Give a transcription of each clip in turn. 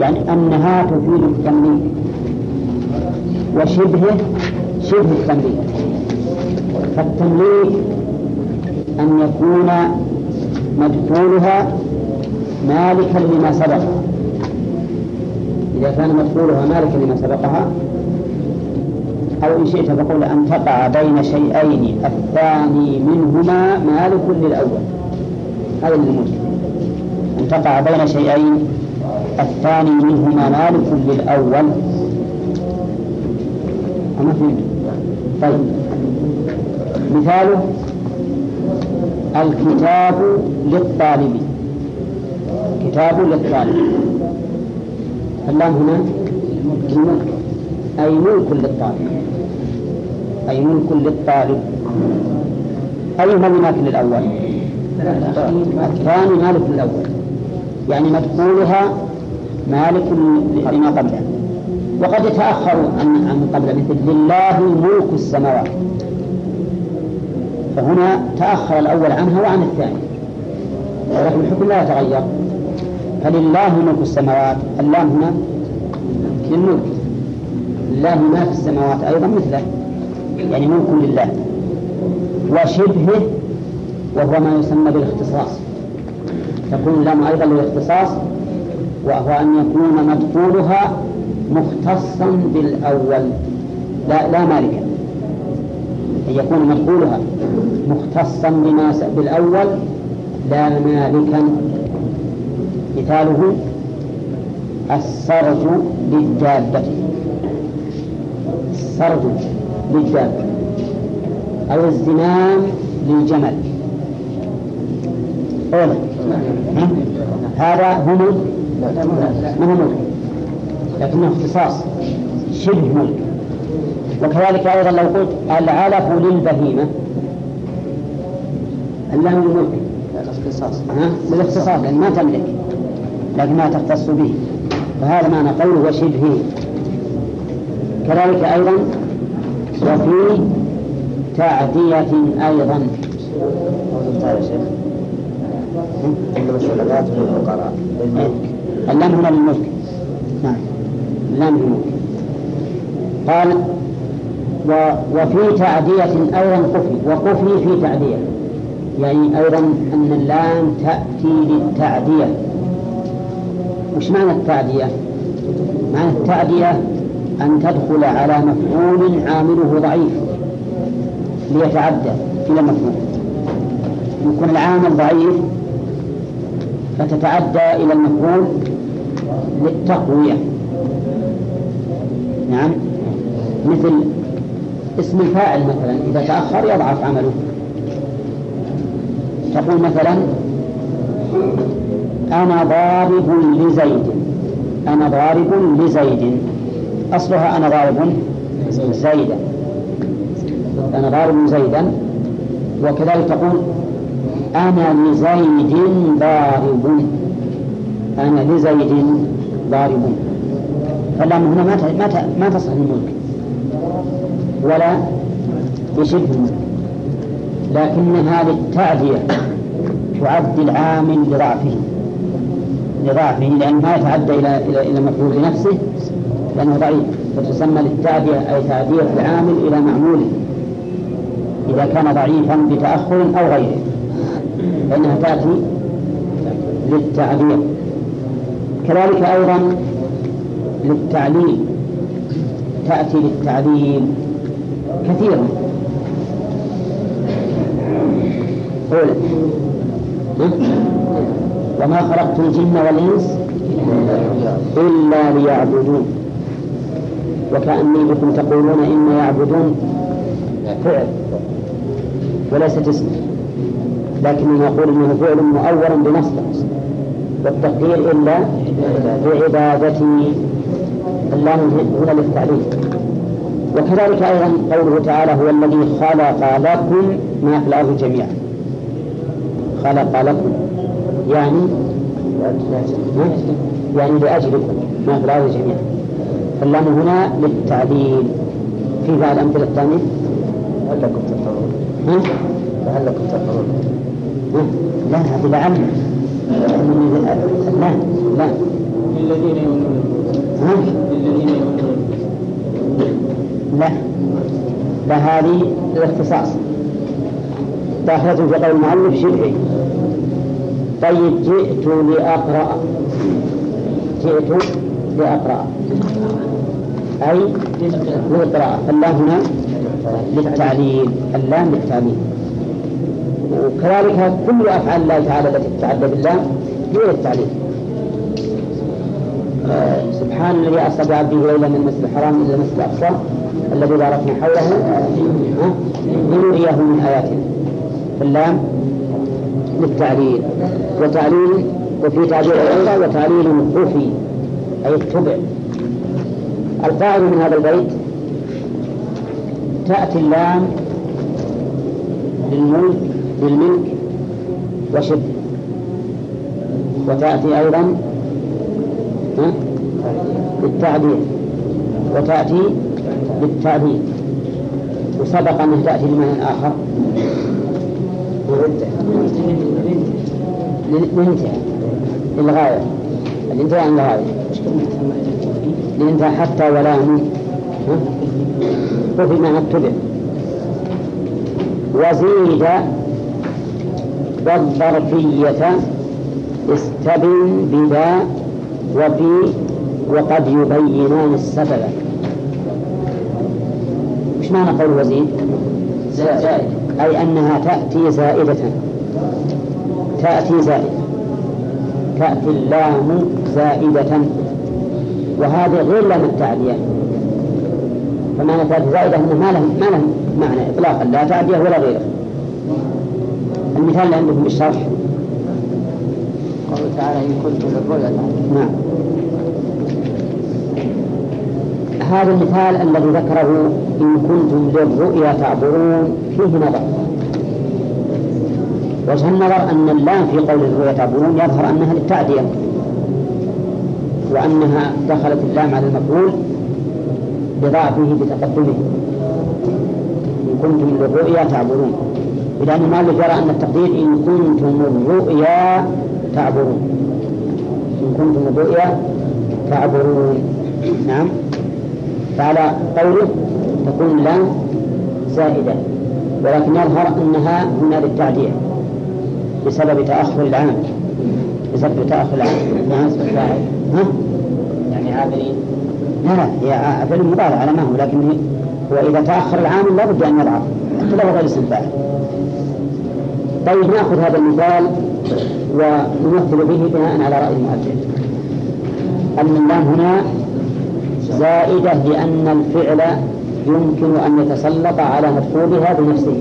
يعني أنها تفيد التمليك وشبهه شبه التمليك فالتمليك أن يكون مدخولها مالكا لما سبق. إذا كان مدخولها مالكا لما سبقها أو إن شئت فقول أن تقع بين شيئين الثاني منهما مالك للأول. هذا الملك أن تقع بين شيئين الثاني منهما مالك للأول. أما فهمت طيب. مثاله الكتاب للطالب. كتاب للطالب. اللام هنا الملك أي ملك للطالب. أي ملك للطالب. أي مالك للأول؟ الثاني مالك للأول. يعني مدخولها مالك لما قبله. وقد يتأخر عن عن قبل مثل لله ملك السماوات. فهنا تأخر الأول عنها وعن الثاني. ولكن الحكم لا يتغير. فلله ملك السماوات. اللام هنا للملك. لله ما في السماوات أيضا مثله. يعني ملك لله. وشبهه وهو ما يسمى بالاختصاص. تكون اللام أيضا للاختصاص. وهو أن يكون مدخولها مختصا بالأول. لا لا مالكا أن يكون مدخولها مختصا بما بالأول لا مالكا مثاله السرج للدابة السرج للدابة أو الزمام للجمل. أولا. هذا هم ما هو ملك. لكنه اختصاص شبه ملك. وكذلك أيضا لو قلت العلف للبهيمة. اللام للملك الاختصاص للاختصاص لأن ما تملك لكنها تختص به. فهذا معنى قوله وشبهه. كذلك أيضا وفي تعدية أيضا. يا شيخ. اللام هنا للملك نعم. اللام للملك قال و وفي تعدية أيضا قفي وقفي في تعدية. يعني أيضا أن اللام تأتي للتعدية. وش معنى التعدية؟ معنى التعدية أن تدخل على مفعول عامله ضعيف ليتعدى إلى مفعول. يكون العامل ضعيف فتتعدى إلى المفعول للتقوية. نعم. مثل اسم الفاعل مثلا إذا تأخر يضعف عمله. تقول مثلا أنا ضارب لزيد. أنا ضارب لزيد. أصلها أنا ضارب زيدا. أنا ضارب زيدا. وكذلك تقول أنا لزيد ضارب. أنا لزيد ضارب. فاللام هنا ما ما ما تصح الملك ولا بشبه الملك. لكنها للتعدية تعد العامل لضعفه. لضعفه لأنه ما يتعدى إلى إلى إلى المفعول بنفسه لأنه ضعيف. فتسمى للتعدية أي تعدية العامل إلى معموله. إذا كان ضعيفا بتأخر أو غيره. فإنها تأتي للتعبير كذلك أيضا للتعليل تأتي للتعليل كثيرا. قول وما خلقت الجن والإنس إلا ليعبدون. وكأني بكم تقولون إن يعبدون فعل وليست اسم لكننا نقول إنه فعل مؤول بمصدر والتقدير إلا بعبادتي اللام هنا للتعليل وكذلك أيضا قوله تعالى هو الذي خلق لكم ما في الأرض جميعا. خلق لكم. يعني يعني لأجلكم ما في الأرض جميعا. فاللام هنا للتعليل. في بعض الامثله الثانية هل لكم تفطرون؟ هل لكم تفطرون؟ لا هذه لعل لا لا للذين يؤمنون؟ للذين يؤمنون لا لا هذه الاختصاص داخلة في قول المؤلف شبعي طيب جئت لأقرأ جئت لأقرأ أي للقراءة اللام هنا للتعليل اللام للتعليل وكذلك كل أفعال الله تعالى التي تتعدى بالله هي للتعليل آه، سبحان الذي أسرى بعبده ليلا من المسجد الحرام إلى المسجد الأقصى الذي باركنا حوله؟ لنريه من آياتنا. اللام للتعليل. وتعليل وفي تعليل أيضا وتعليل خفي أي اتبع القاعدة من هذا البيت تأتي اللام للملك للملك وشبه وتأتي أيضا ها؟ للتعديل وتأتي للتعديل وسبق أنها تأتي لمعنى آخر. للانتهاء. للغاية. الانتهاء عن الغاية. للانتهاء حتى ولا وفي معنى اتبع وزيد والظرفية استبن بذا وفي وقد يبينان السبب. وش معنى قول وزيد؟ زائد. أي أنها تأتي زائدة. تأتي زائدة تأتي اللام زائدة. وهذه غير لام التعدية. فمعنى تأتي زائدة أنه ما له ما له معنى إطلاقا. لا تعدية ولا غيره. المثال اللي عندكم بالشرح قوله تعالى إن كنتم للرؤيا نعم. هذا المثال الذي ذكره إن كنتم للرؤيا تعبرون فيه نظر. وجه النظر أن اللام في قول الرؤيا تعبرون يظهر أنها للتعدية وأنها دخلت اللام على المفعول بضعفه بتقدمه. إن كنتم للرؤيا تعبرون إذا المؤلف يرى أن التقدير إن كنتم الرؤيا تعبرون. إن كنتم الرؤيا تعبرون. نعم. فعلى قوله تكون اللام زائدة ولكن يظهر أنها هنا للتعدية بسبب تأخر العام بسبب تأخر العام نعم ها؟ يعني عابرين لا لا هي فعل مضارع على ما هو لكن هو إذا تأخر العامل لابد أن يضعف. حتى لو غير اسم طيب نأخذ هذا المثال ونمثل به بناء على رأي المؤلف. أن اللام هنا زائدة لأن الفعل يمكن أن يتسلط على مدخولها بنفسه.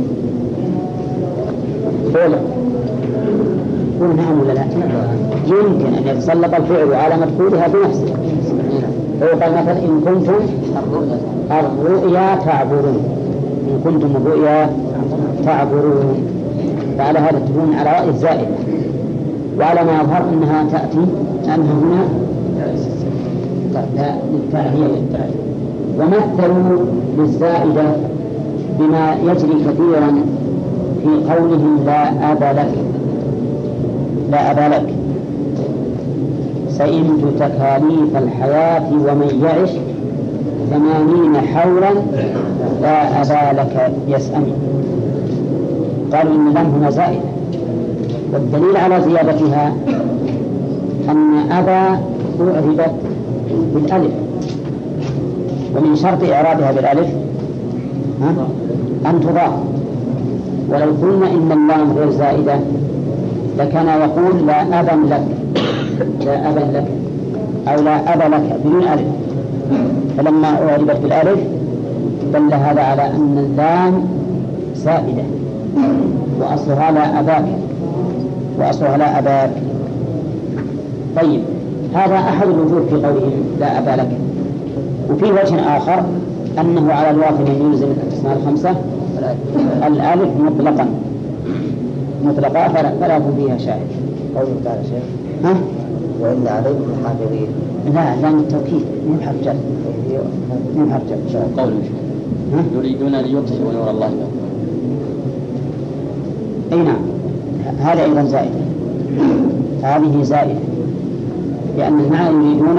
فعل. قول نعم ولا لا؟ يمكن أن يتسلط الفعل على مدخولها بنفسه. فيقال مثلا إن كنتم الرؤيا تعبرون إن كنتم الرؤيا تعبرون فعلى هذا تكون على رأي الزائد. وعلى ما يظهر أنها تأتي أنها هنا لا ومثلوا للزائدة بما يجري كثيرا في قولهم لا أب لك. لا أبا لك. سئمت تكاليف الحياة ومن يعش ثمانين حولا لا أبا لك يسأم قالوا إن اللام هنا زائدة والدليل على زيادتها أن أبا أعربت بالألف. ومن شرط إعرابها بالألف؟ أن تضاف. ولو قلنا إن اللام غير زائدة لكان يقول لا أبا لك. لا أبا لك. أو لا أبا لك بدون ألف. فلما أعربت بالألف دل هذا على أن اللام زائدة. وأصلها لا أباك. وأصلها لا أباك. طيب هذا أحد الوجوه في قوله لا أبا لك. وفي وجه آخر أنه على الواقع من يلزم الأسماء الخمسة الألف مطلقا. مطلقا فلا, فلا فيها شاهد. قوله تعالى شيخ ها؟ وإن عليكم حافظين لا لام التوكيد مو بحرف جر. مو بحرف جر. قوله؟ يريدون أن يطفئوا نور الله أي نعم. هذا أيضا زائد. هذه زائدة لأن معه يريدون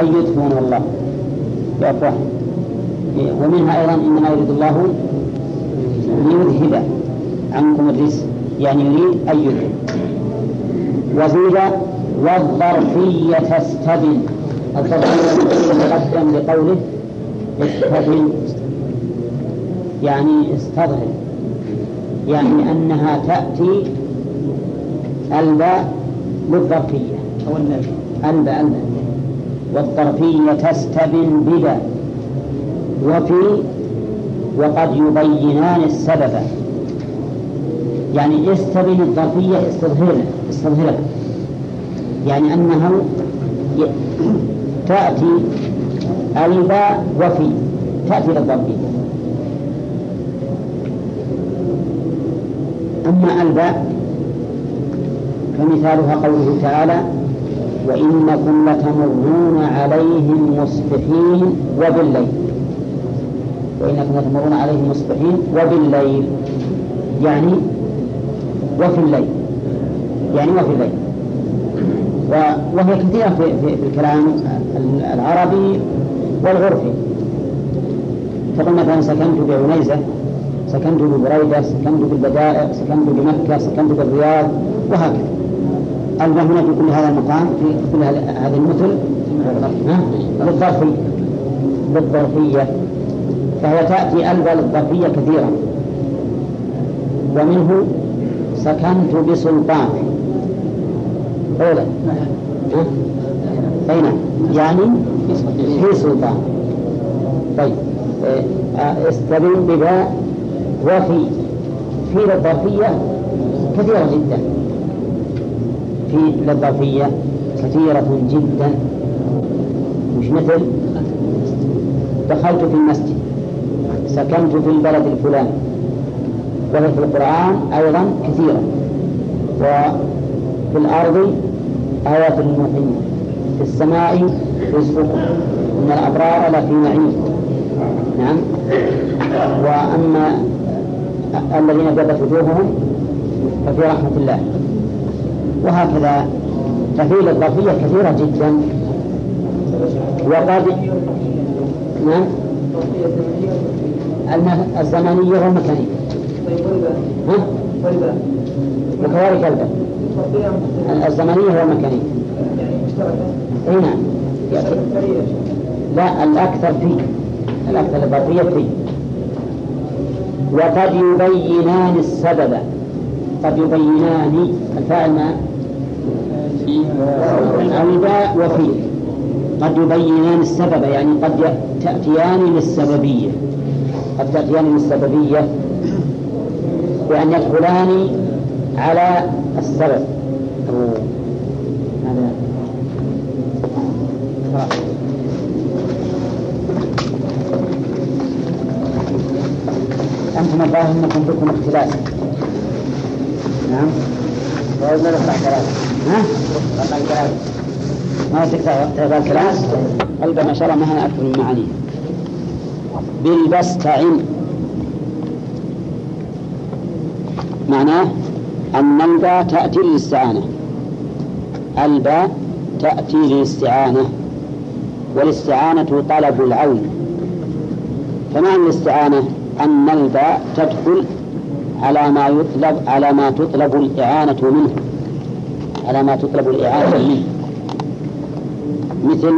أن نور الله. بأفواههم ومنها أيضا إنما يريد الله ليذهب عنكم الرزق. يعني يريد أن يذهب. وزيد والظرفية تستبن. الظرفية تقدم بقوله استبن. يعني استظهر. يعني أنها تأتي الباء للظرفية أو النبي الباء الباء. والظرفية تستبن بدا وفي وقد يبينان السبب. يعني استبن الظرفية استظهرها استظهرها يعني أنه تأتي الباء وفي تأتي للظرفية أما الباء فمثالها قوله تعالى وإنكم لتمرون عليهم مصبحين وبالليل. وإنكم لتمرون عليهم مصبحين وبالليل. يعني وفي الليل. يعني وفي الليل. وهي كثيرة في, في, في الكلام العربي والعرفي. تقول مثلا سكنت بعنيزة؟ سكنت ببريدة سكنت بالبدائع سكنت بمكة سكنت بالرياض وهكذا. هنا في كل هذا المقام في كل هذه المثل ها؟ بالظرفية. فهي تأتي ألبى للظرفية كثيرا ومنه سكنت بسلطان. أولا. ها؟ أي نعم يعني في سلطان. طيب. آه، استبن بباء وفي في الظرفية كثيرة جدا. في الظرفية كثيرة جدا. مش مثل دخلت في المسجد سكنت في البلد الفلاني. وهي في القرآن أيضا كثيرة. وفي الأرض آيات للموقنين في السماء رزقكم. إن الأبرار لفي نعيم. نعم. وأما الذين ابيضت وجوههم ففي رحمة الله. وهكذا تفعيل الظرفية كثيرة جدا. وقد نعم. الزمنية والمكانية؟ وكذلك الباء الزمنية والمكانية اي نعم لا الأكثر فيه الأكثر الظرفية فيه وقد يبينان السبب. قد يبينان الفاعل ما؟ الباء وفي. قد يبينان السبب يعني قد تأتيان للسببية. قد تأتيان للسببية بأن يدخلان على السبب. أنتم الظاهر أنكم بكم اختلاف نعم؟ وإذا نفتح كلام. ها؟ كلام. ما تقطع الكلام؟ قلبا ما شاء الله ما هنا أكثر من معانيه. بالبستعن معناه أن الباء تأتي للاستعانة. الباء تأتي للاستعانة. والاستعانة طلب العون. فمعنى الاستعانة؟ أن الباء تدخل على ما يطلب على ما تطلب الإعانة منه. على ما تطلب الإعانة منه. مثل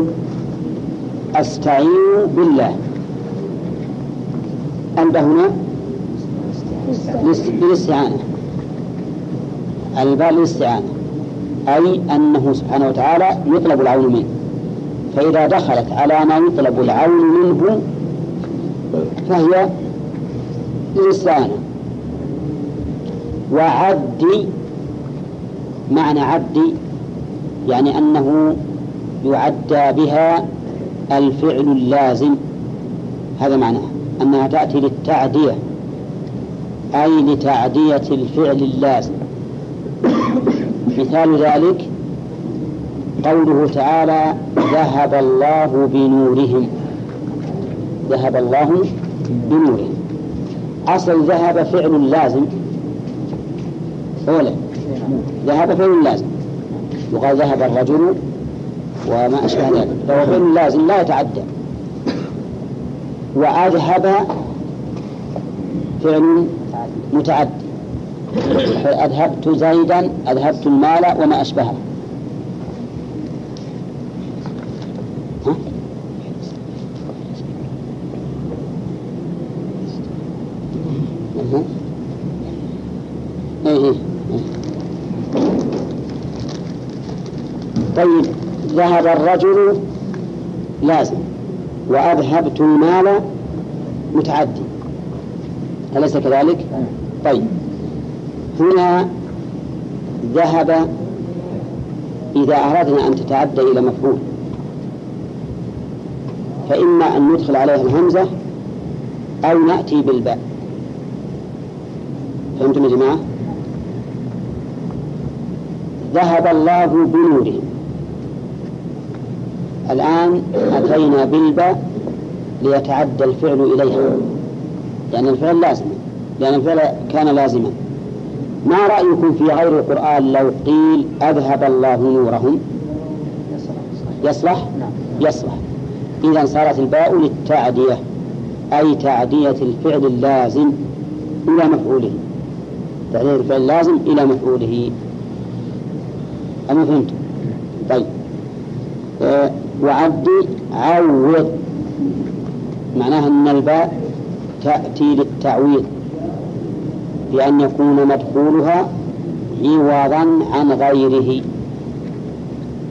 أستعين بالله. الباء هنا للاست- للاستعانة. الباء للاستعانة. أي أنه سبحانه وتعالى يطلب العون منه. فإذا دخلت على ما يطلب العون منه فهي للاستعانة وعد معنى عد يعني أنه يعدى بها الفعل اللازم. هذا معناه أنها تأتي للتعدية أي لتعدية الفعل اللازم. مثال ذلك قوله تعالى ذهب الله بنورهم. ذهب الله بنورهم. أصل ذهب فعل لازم. أولا ذهب فعل لازم. وقال ذهب الرجل وما أشبه ذلك. فهو فعل لازم لا يتعدى. وأذهب فعل متعدي. أذهبت زيدا أذهبت المال وما أشبهه ها؟ إيه إيه. طيب ذهب الرجل لازم. وأذهبت المال متعدي. أليس كذلك؟ طيب. هنا ذهب إذا أردنا أن تتعدى إلى مفعول. فإما أن ندخل عليها الهمزة أو نأتي بالباء. فهمتم يا جماعة؟ ذهب الله بنورهم الآن أتينا بالباء ليتعدى الفعل إليها. لأن الفعل لازم. لأن الفعل كان لازما. ما رأيكم في غير القرآن لو قيل أذهب الله نورهم؟ يصلح؟ يصلح. إذا صارت الباء للتعدية أي تعدية الفعل اللازم إلى مفعوله. تعدية الفعل اللازم إلى مفعوله. أما فهمت طيب. وعدي عوض. معناها أن الباء تأتي للتعويض بأن يكون مدخولها عوضا عن غيره.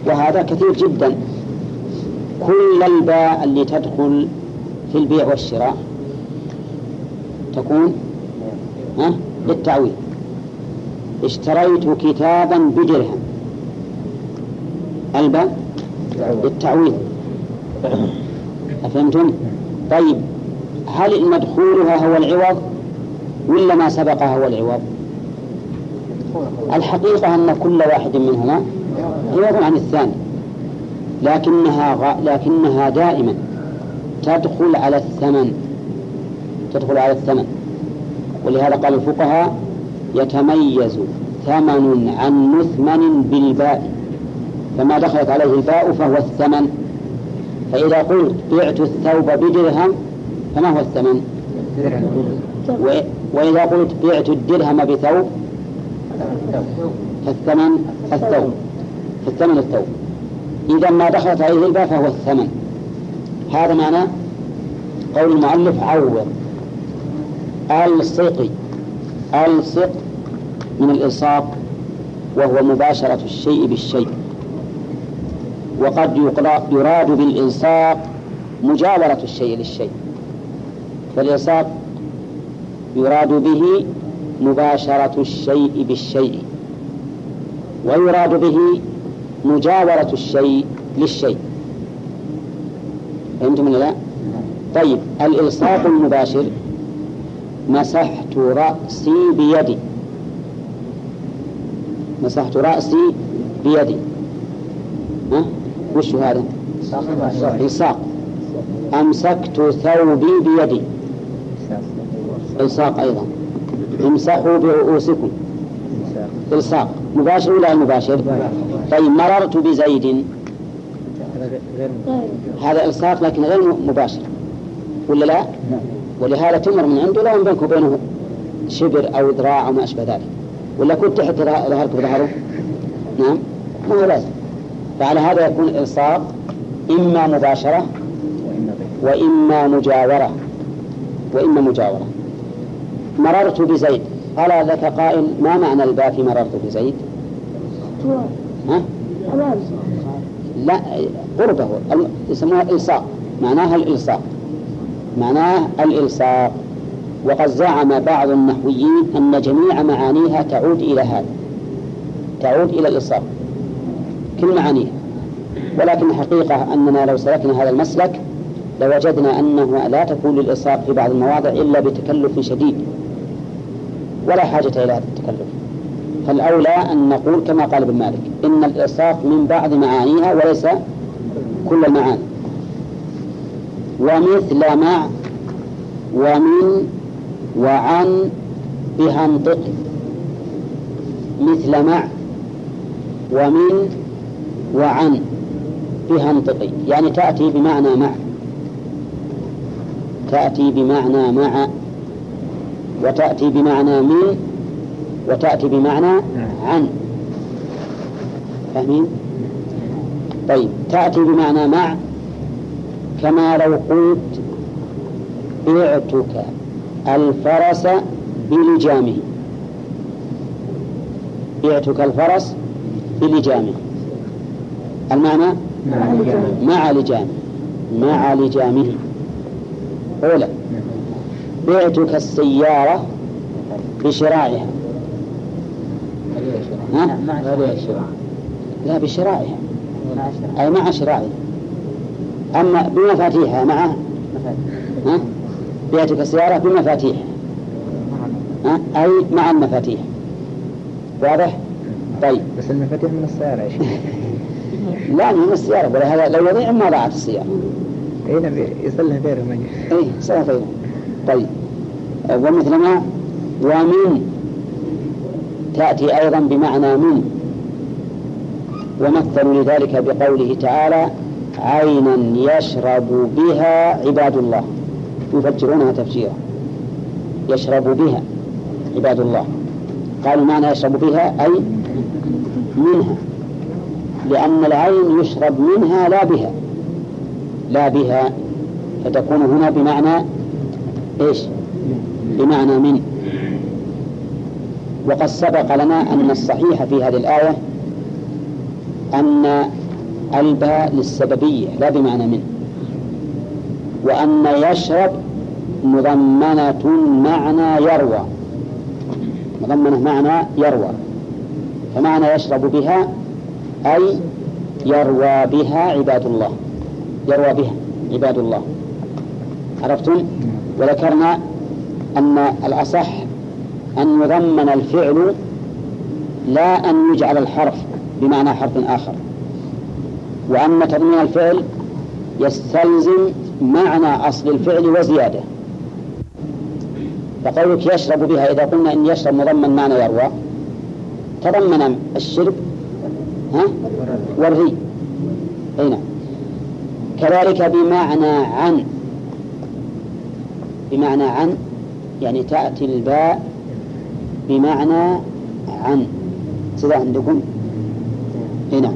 وهذا كثير جدا. كل الباء اللي تدخل في البيع والشراء تكون ها للتعويض اشتريت كتابا بدرهم. الباء للتعويض أفهمتم؟ طيب هل مدخولها هو العوض ولا ما سبقها هو العوض؟ الحقيقة أن كل واحد منهما عوض عن الثاني لكنها غ... لكنها دائما تدخل على الثمن تدخل على الثمن ولهذا قال الفقهاء يتميز ثمن عن مثمن بالباء فما دخلت عليه الباء فهو الثمن. فإذا قلت بعت الثوب بدرهم فما هو الثمن؟ وإذا قلت بعت الدرهم بثوب فالثمن الثوب. فالثمن الثوب. إذا ما دخلت عليه الباء فهو الثمن. هذا معنى قول المؤلف عوض. ألصق. ألصق من الإلصاق وهو مباشرة الشيء بالشيء. وقد يراد بالإلصاق مجاورة الشيء للشيء فالإلصاق يراد به مباشرة الشيء بالشيء ويراد به مجاورة الشيء للشيء فهمتم لا؟ طيب الإلصاق المباشر مسحت رأسي بيدي مسحت رأسي بيدي ها؟ وش هذا؟ إلصاق أمسكت ثوبي بيدي. إلصاق أيضا. امسحوا برؤوسكم. إلصاق مباشر ولا مباشر؟ طيب مررت بزيد. هذا إلصاق لكن غير مباشر. ولا لا؟ ولهذا تمر من عنده لا بينك وبينه شبر أو ذراع أو ما أشبه ذلك. ولا كنت تحت ظهرك بظهره؟ نعم. ما هو لازم. فعلى هذا يكون الإلصاق إما مباشرة وإما مجاورة وإما مجاورة. مررت بزيد. قال لك قائل ما معنى الباء في مررت بزيد؟ ها؟ لا قربه. يسموها الإلصاق معناها الإلصاق. معناه الإلصاق. وقد زعم بعض النحويين أن جميع معانيها تعود إلى هذا. تعود إلى الإلصاق. كل معانيها ولكن الحقيقة أننا لو سلكنا هذا المسلك لوجدنا أنه لا تكون للإلصاق في بعض المواضع إلا بتكلف شديد. ولا حاجة إلى هذا التكلف. فالأولى أن نقول كما قال ابن مالك إن الإلصاق من بعض معانيها وليس كل المعاني. ومثل مع ومن وعن بها انطق. مثل مع ومن وعن بها انطقي يعني تأتي بمعنى مع. تأتي بمعنى مع. وتأتي بمعنى من. وتأتي بمعنى عن. فاهمين؟ طيب تأتي بمعنى مع. كما لو قلت بعتك الفرس بلجامه. بعتك الفرس بلجامه. المعنى؟ مع لجامه مع لجامه أولى بعتك السيارة بشراعها ها؟ لا بشرائها. أي مع شرائها. أما بمفاتيحها مع؟ ها؟ بعتك السيارة بمفاتيحها. ها؟ أي مع المفاتيح. واضح؟ طيب. بس المفاتيح من السيارة يا شيخ. لا من السيارة ولهذا لو يضيع ما ضاعت السيارة. اي نبي يصلح غيره ما اي سنة طيب طيب ومثل ما ومن تأتي أيضا بمعنى من. ومثلوا لذلك بقوله تعالى عينا يشرب بها عباد الله. يفجرونها تفجيرا. يشرب بها عباد الله. قالوا معنى يشرب بها أي؟ منها. لأن العين يشرب منها لا بها. لا بها. فتكون هنا بمعنى إيش؟ بمعنى من. وقد سبق لنا أن الصحيح في هذه الآية أن الباء للسببية لا بمعنى من. وأن يشرب مضمنة معنى يروى. مضمنة معنى يروى. فمعنى يشرب بها أي يروى بها عباد الله. يروى بها عباد الله. عرفتم؟ وذكرنا أن الأصح أن يضمن الفعل لا أن يجعل الحرف بمعنى حرف آخر. وأن تضمين الفعل يستلزم معنى أصل الفعل وزيادة. فقولك يشرب بها إذا قلنا إن يشرب مضمن معنى يروى. تضمن الشرب ها والري. أي نعم. كذلك بمعنى عن. بمعنى عن يعني تأتي الباء بمعنى عن. كذا عندكم؟ أي نعم.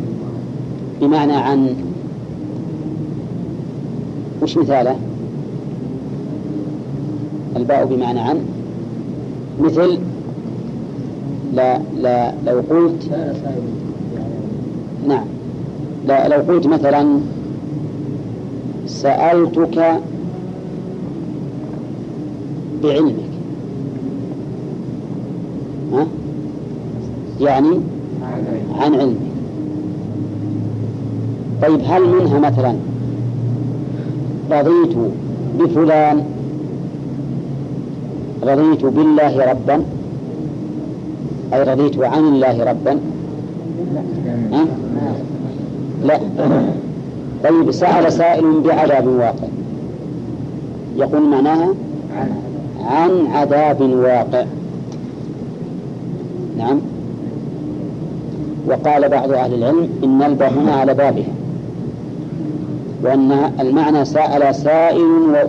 بمعنى عن. وش مثاله؟ الباء بمعنى عن. مثل لا لا لو قلت نعم. لو قلت مثلا سألتك بعلمك. ها؟ يعني عن علمك. طيب هل منها مثلا رضيت بفلان؟ رضيت بالله ربا؟ أي رضيت عن الله ربا؟ لا. طيب سأل سائل بعذاب واقع. يقول معناها؟ عن عذاب واقع. نعم. وقال بعض أهل العلم إن الباء هنا على بابها وأن المعنى سأل سائل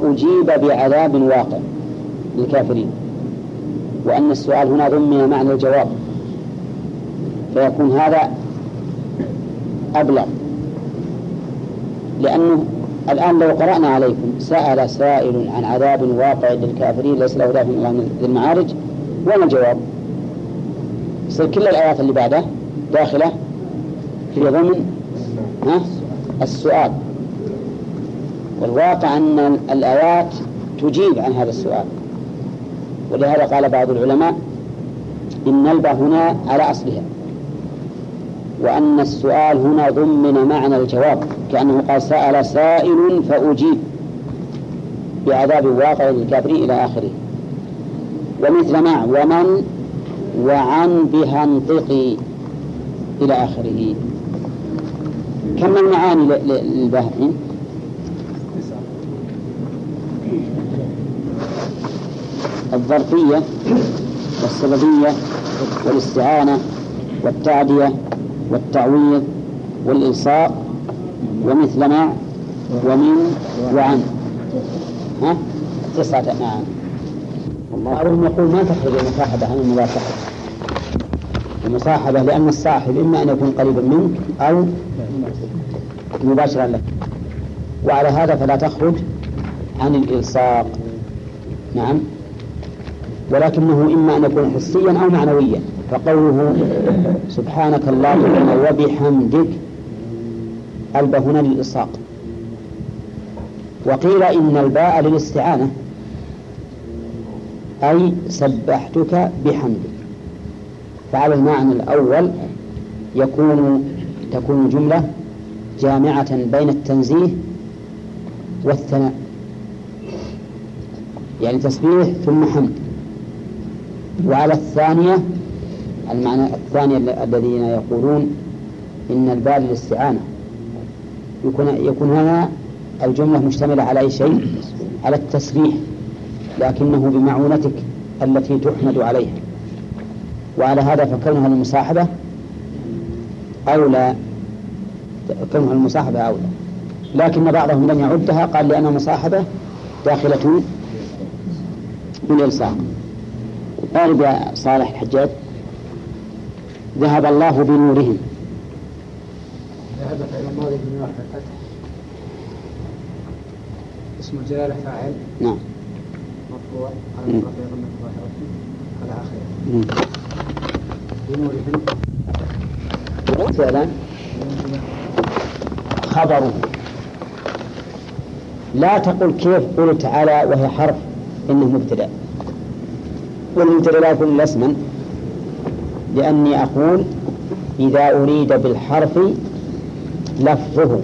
وأجيب بعذاب واقع للكافرين. وأن السؤال هنا ضمن معنى الجواب. فيكون هذا أبلغ. لأنه الآن لو قرأنا عليكم سأل سائل عن عذاب واقع للكافرين ليس له دافع ذي المعارج وين الجواب؟ يصير كل الآيات اللي بعده داخلة؟ في ضمن؟ ها؟ السؤال. والواقع أن الآيات تجيب عن هذا السؤال. ولهذا قال بعض العلماء إن الباء هنا على أصلها. وأن السؤال هنا ضمن معنى الجواب كأنه قال سأل سائل فأجيب. بعذاب واقع للكافرين إلى آخره. ومثل مع ومن؟ وعن بها انطقي إلى آخره. كم المعاني للباهين الظرفية والسببية والاستعانة والتعدية والتعويض والإلصاق ومثل ما ومن وعن. ها؟ تسعة نعم بعضهم يقول ما تخرج المصاحبة عن الملاصقة المصاحبة لأن الصاحب إما أن يكون قريبا منك أو مباشرا لك. وعلى هذا فلا تخرج عن الإلصاق. نعم. ولكنه إما أن يكون حسيا أو معنويا. فقوله سبحانك اللهم وبحمدك الب هنا للإلصاق وقيل إن الباء للاستعانة أي سبحتك بحمدك. فعلى المعنى الأول يكون تكون جملة جامعة بين التنزيه والثناء. يعني تسبيح ثم حمد. وعلى الثانية المعنى الثاني الذين يقولون إن البال للاستعانة. يكون يكون هنا الجملة مشتملة على أي شيء؟ على التسبيح لكنه بمعونتك التي تحمد عليها. وعلى هذا فكونها المصاحبة أولى. كونها المصاحبة أولى. لكن بعضهم لم يعدها قال لأن المصاحبة داخلة بالإلصاق أعرف يا صالح الحجاج. ذهب الله بنورهم ذهب فعل الماضي بنور الفتح. اسم الجلالة فاعل. نعم. مرفوع على. الرفع ضمة ظاهرة على آخره. بنورهم. فعلا خبره. لا تقل كيف قول تعالى وهي حرف إنه مبتدأ. والمبتدأ لا يكون إلا اسما لأني أقول إذا أريد بالحرف لفظه.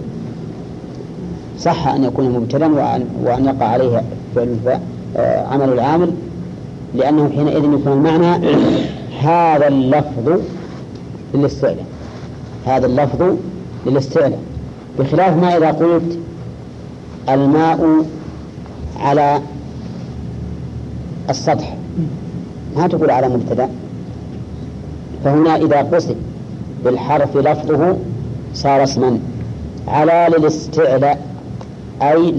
صح أن يكون مبتدأ وأن, وأن يقع عليه آه، عمل العامل لأنه حينئذ يكون المعنى هذا اللفظ للاستعلاء. هذا اللفظ للاستعلاء. بخلاف ما إذا قلت الماء على السطح. ما تقول على مبتدأ؟ فهنا إذا قصد بالحرف لفظه صار اسما. على للاستعلاء أي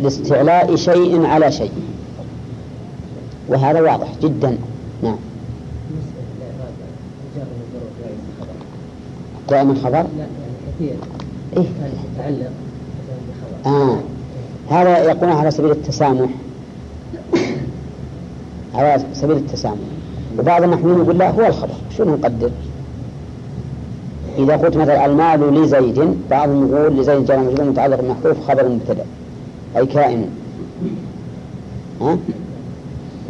لاستعلاء شيء على شيء. وهذا واضح جدا. نعم. دائما خبر؟ لا يعني كثير. إيه؟ آه. هذا يقولون على سبيل التسامح. على سبيل التسامح. وبعض النحويين يقول لا هو الخبر. شنو نقدر إذا قلت مثلا المال لزيد بعضهم يقول لزيد جار مجرور متعلق بمحذوف خبر مبتدأ أي كائن. ها؟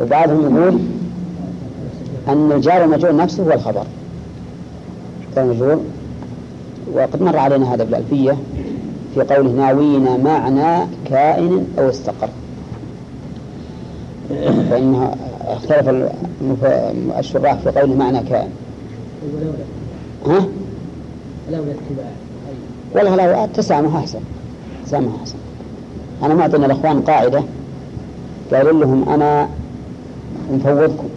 وبعضهم يقول أن الجار والمجرور نفسه هو الخبر. جار مجرور. وقد مر علينا هذا بالألفية في قوله ناوينا معنى كائن أو استقر. فإنها اختلف الشراح في قوله معنى كائن ها؟ لولا اتباع أي والله لا التسامح أحسن. التسامح أحسن. أنا معطينا الأخوان قاعدة. قالوا لهم أنا مفوضكم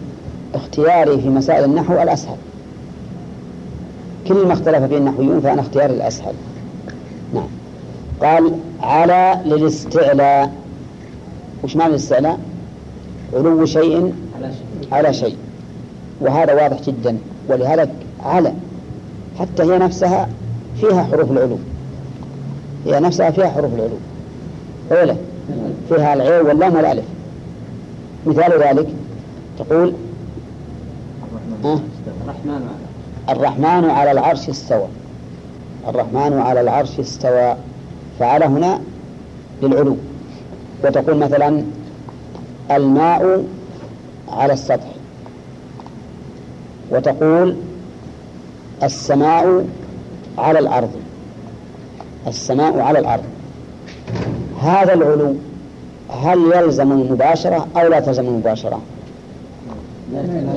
اختياري في مسائل النحو الأسهل. كل ما اختلف فيه النحويون فأنا اختياري الأسهل. نعم. قال على للاستعلاء. وش معنى الاستعلاء؟ علو شيء على شيء. وهذا واضح جدا. ولهذا على. حتى هي نفسها فيها حروف العلو. هي نفسها فيها حروف العلو. أولى فيها العين واللام والألف. مثال ذلك تقول؟ الرحمن الرحمن على العرش استوى. الرحمن على العرش استوى. فعلى هنا للعلو. وتقول مثلا الماء على السطح. وتقول السماء على الأرض. السماء على الأرض. هذا العلو هل يلزم المباشرة أو لا تلزم المباشرة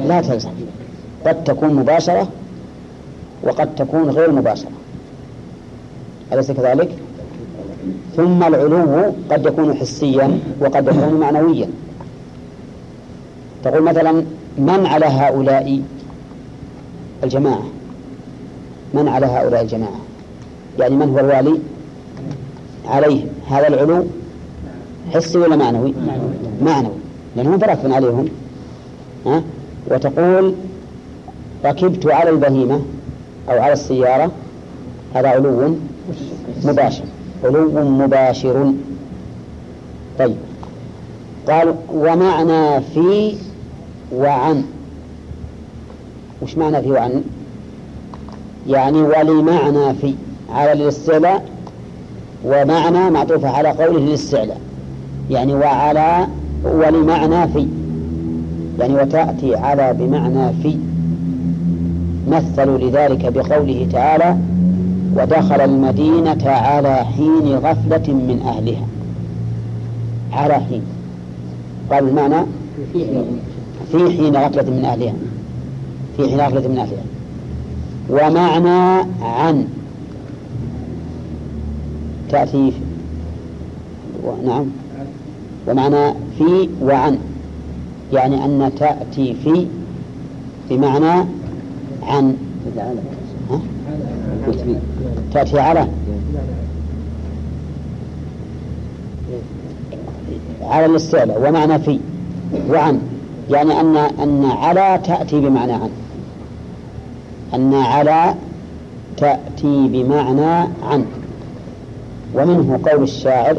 لا تلزم. قد تكون مباشرة وقد تكون غير مباشرة. أليس كذلك؟ ثم العلو قد يكون حسيا وقد يكون معنويا. تقول مثلا من على هؤلاء الجماعة؟ من على هؤلاء الجماعة؟ يعني من هو الوالي؟ عليهم. هذا العلو حسي ولا معنوي؟ معنوي. لأنهم فرق عليهم. ها؟ وتقول ركبت على البهيمة أو على السيارة هذا علو مباشر. علو مباشر. طيب. قال ومعنى في وعن. وش معنى في وعن؟ يعني ولمعنى في على الاستعلاء ومعنى معطوفة على قوله للاستعلاء. يعني وعلى ولمعنى في. يعني وتأتي على بمعنى في. مثلوا لذلك بقوله تعالى ودخل المدينة على حين غفلة من أهلها. على حين. قال المعنى؟ في حين غفلة من أهلها. في حين غفلة من أهلها. ومعنى عن. تأتي نعم. ومعنى في وعن. يعني أن تأتي في بمعنى عن؟ تأتي على. على الاستعلاء. ومعنى في. وعن. يعني أن أن على تأتي بمعنى عن. أن على تأتي بمعنى عن. ومنه قول الشاعر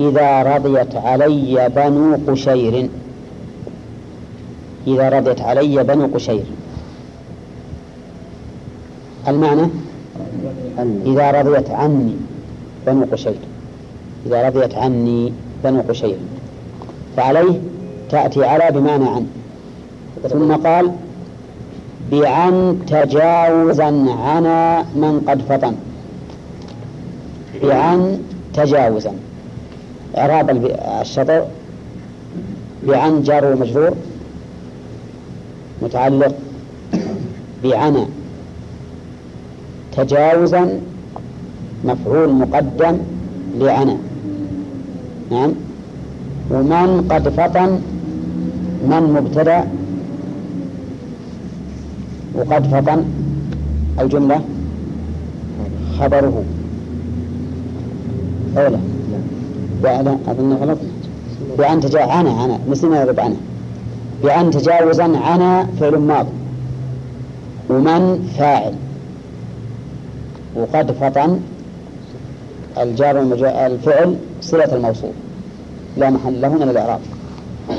إذا رضيت علي بنو قشير. إذا رضيت علي بنو قشير. المعنى؟ إذا رضيت عني بنو قشير. إذا رضيت عني بنو قشير. فعليه تأتي على بمعنى عن. ثم قال بعن تجاوزا عنا من قد فطن. بعن تجاوزا. إعراب الشطر. بعن جار ومجرور. متعلق بعنا تجاوزا مفعول مقدم لعنا نعم. ومن قد فطن من مبتدأ وقد فطن الجملة خبره. أولى لا أظن غلط. بأن تجاوز عنا عنا مسلم يغلب عنه بأن تجاوزا عنا فعل ماض ومن فاعل. وقد فطن الجار الفعل صلة الموصول. لا محل له من الإعراب.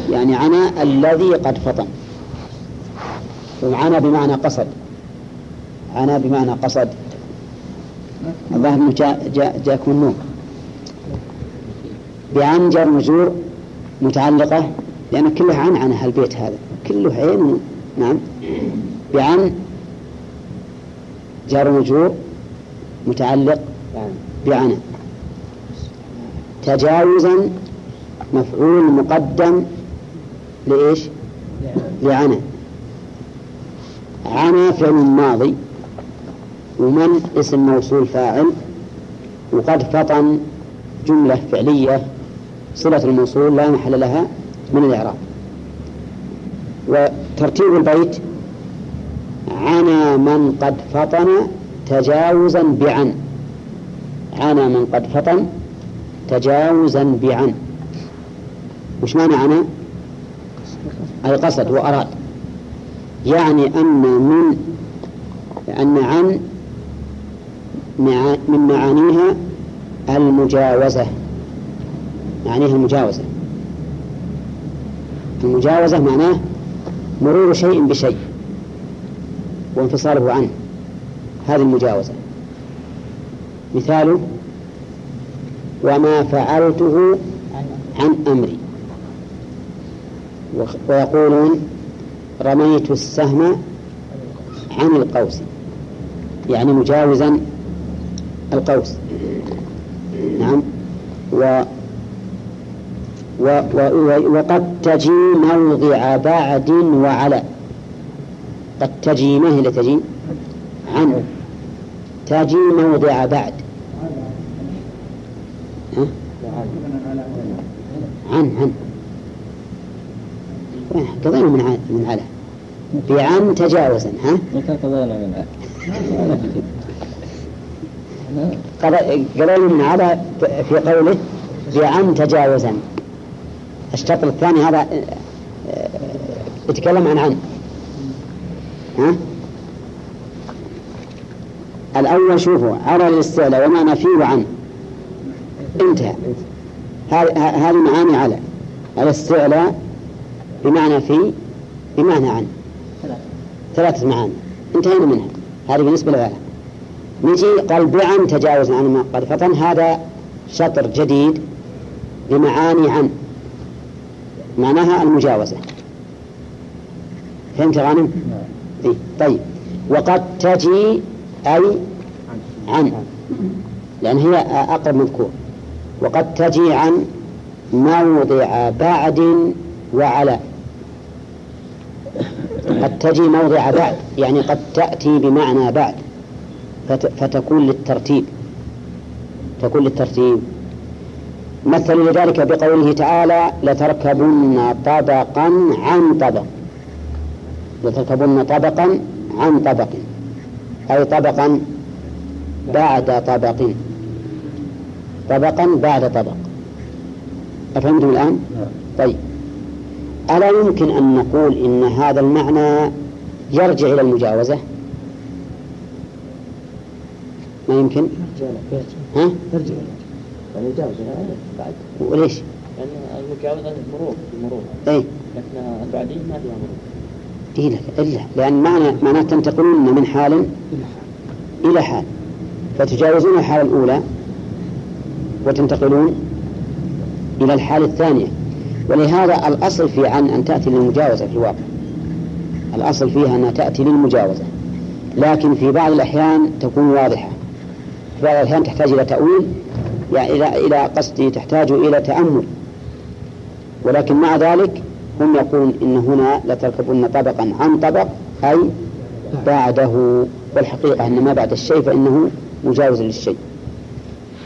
يعني عنا الذي قد فطن. وعنا بمعنى قصد. عنا بمعنى قصد. الظاهر إنه جاء جاء جاكم النوم بعن جر مجرور متعلقة لأن كلها عن عن هالبيت هذا. كله عين نعم. بعن جار مجرور متعلق بعنا. تجاوزا مفعول مقدم لإيش؟ لعنا عنا فعل ماضي ومن اسم موصول فاعل وقد فطن جملة فعلية صلة الموصول لا محل لها من الإعراب. وترتيب البيت عنا من قد فطن تجاوزا بعن. عنا من قد فطن تجاوزا بعن. وش معنى عنا أي قصد وأراد. يعني أن من أن عن من معانيها المجاوزة. معنيها المجاوزة. المجاوزة معناه مرور شيء بشيء وانفصاله عنه. هذه المجاوزة. مثاله وما فعلته عن أمري. ويقولون رميت السهم عن القوس يعني مجاوزا القوس. نعم. و و و وقد تجي موضع بعد وعلى. قد تجي ما هي اللي تجي؟ عن. تجي موضع بعد؟ عن عن. قضينا من عن من على. بعن تجاوزا ها؟ متى قضينا من قالوا من هذا في قوله بعن تجاوزا. الشطر الثاني هذا آه، يتكلم عن عن ها؟ الأول شوفوا على الاستعلاء ومعنى فيه وعن انتهى. هذه معاني على. الاستعلاء بمعنى في بمعنى عن. ثلاثة. معاني. انتهينا منها. هذه بالنسبة لها نجي قال بعن تجاوز عن ما قد فطن هذا شطر جديد بمعاني عن. معناها المجاوزة. فهمت غانم؟ إيه؟ طيب. وقد تجي أي عن. لأن هي أقرب مذكور. وقد تجي عن موضع بعد وعلى. قد تجي موضع بعد يعني قد تأتي بمعنى بعد فتكون للترتيب تكون للترتيب. مثل لذلك بقوله تعالى لتركبن طبقا عن طبق. لتركبن طبقا عن طبق أي طبقا بعد طبق طبقا بعد طبق. أفهمتم الآن؟ طيب. ألا يمكن أن نقول إن هذا المعنى يرجع إلى المجاوزة؟ ما يمكن؟ ها؟ يرجع يعني يجاوز بعد. وليش؟ لأن المجاوزة مرور المرور أي لكن البعدين ما فيها مرور. إيه لا إلا. لأن معنى معناه تنتقلون من حال. إلى حال. فتجاوزون الحالة الأولى وتنتقلون إلى الحالة الثانية. ولهذا الأصل في عن أن تأتي للمجاوزة في الواقع. الأصل فيها أنها تأتي للمجاوزة. لكن في بعض الأحيان تكون واضحة. في بعض الأحيان تحتاج إلى تأويل يعني إلى إلى قصدي تحتاج إلى تأمل. ولكن مع ذلك هم يقولون إن هنا لتركبن طبقا عن طبق أي بعده. والحقيقة أن ما بعد الشيء فإنه مجاوز للشيء.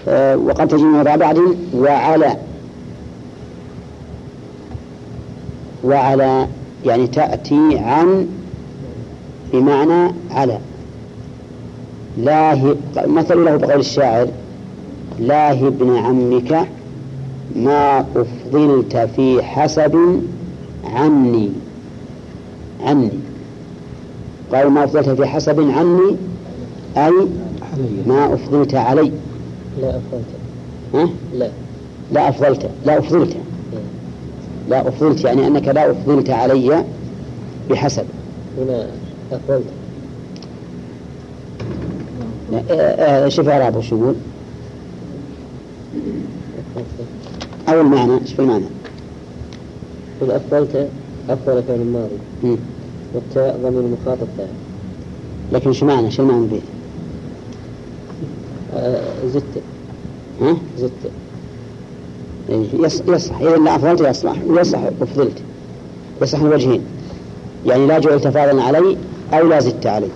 أه وقد تجي وضع بعد وعلى وعلى يعني تأتي عن بمعنى على. لا مثل له بقول الشاعر لا ابن عمك ما أفضلت في حسب عني. عني. قال ما أفضلت في حسب عني أي ما أفضلت علي. لا أفضلت. ها؟ لا. لا أفضلت لا أفضلت. لا أفضلت يعني أنك لا أفضلت علي بحسب. هنا أفضلت آه، آه، شوف إعرابه شو يقول. أو المعنى شوف المعنى؟ قل أفضلت أفضل فعل الماضي. والتاء ضمير المخاطب فاعل لكن شو معنى؟ شو المعنى البيت آه، زدت. ها؟ زدت. يصح إذا لا أفضلت يصلح. ويصح أفضلت يصح الوجهين يعني لا جعلت فاضلا علي أو لا زدت علي.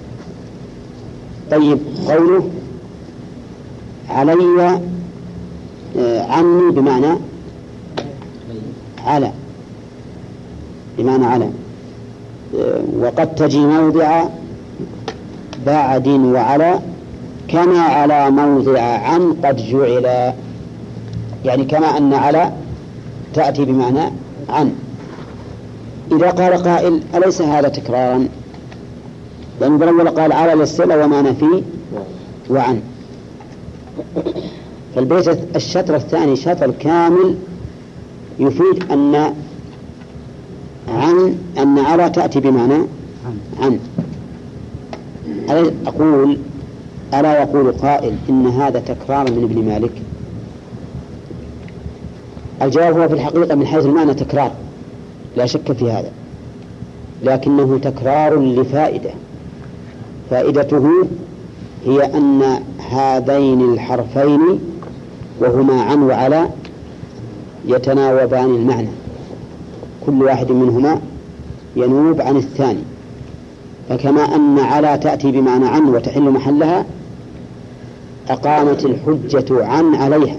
طيب قوله علي آه، عني بمعنى على. بمعنى على. آه، وقد تجي موضع بعد وعلى كما على موضع عن قد جعل. يعني كما أن على تأتي بمعنى عن. إذا قال قائل أليس هذا تكرارا؟ لأن بالأول قال على للصلة ومعنى فيه وعن. فالبيت الشطر الثاني شطر كامل يفيد أن عن أن على تأتي بمعنى عن. أقول ألا يقول قائل إن هذا تكرار من ابن مالك؟ الجواب هو في الحقيقة من حيث المعنى تكرار لا شك في هذا لكنه تكرار لفائدة فائدته هي أن هذين الحرفين وهما عن وعلى يتناوبان المعنى كل واحد منهما ينوب عن الثاني فكما أن على تأتي بمعنى عن وتحل محلها أقامت الحجة عن عليها.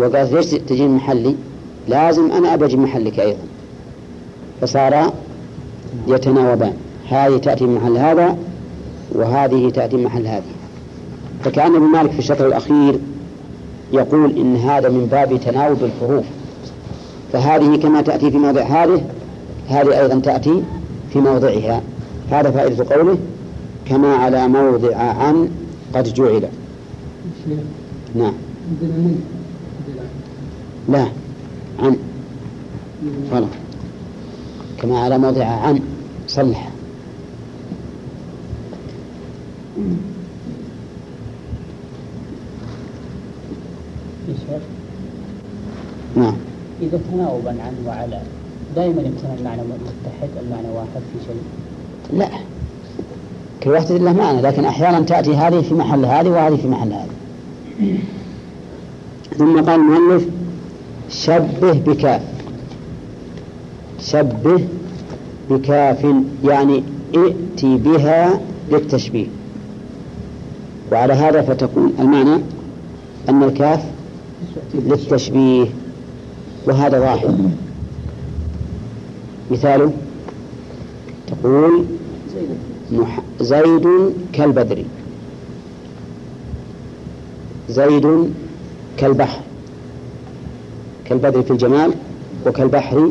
وقالت ليش تجي من محلي؟ لازم أنا أبجي محلك أيضا. فصار يتناوبان. هذه تأتي من محل هذا وهذه تأتي من محل هذه. فكأن ابن مالك في الشطر الأخير يقول إن هذا من باب تناوب الحروف. فهذه كما تأتي في موضع هذه هذه أيضا تأتي في موضعها. هذا فائدة قوله كما على موضع عن قد جعل. نعم. لا عن. غلط كما على موضع عن صلح. نعم. إذا تناوبا عن وعلى دائما يكون المعنى متحد المعنى واحد في شيء؟ لا. كل واحدة له معنى لكن أحيانا تأتي هذه في محل هذه وهذه في محل هذه. ثم قال المؤلف شبه بكاف شبه بكاف يعني ائتي بها للتشبيه. وعلى هذا فتكون المعنى أن الكاف للتشبيه. وهذا ظاهر مثاله تقول زيد كالبدر. زيد كالبحر. كالبدر في الجمال وكالبحر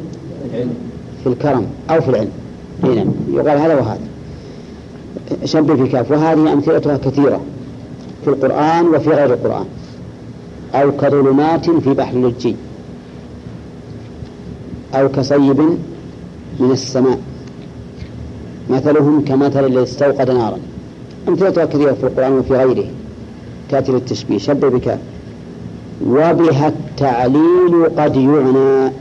في الكرم أو في العلم. أي نعم. يقال هذا وهذا. شبه في كاف وهذه أمثلتها كثيرة في القرآن وفي غير القرآن. أو كظلمات في بحر اللجي أو كصيب من السماء. مثلهم كمثل الذي استوقد نارا. أمثلتها كثيرة في القرآن وفي غيره. تأتي للتشبيه شبه بكاف وبها التعليل قد يعنى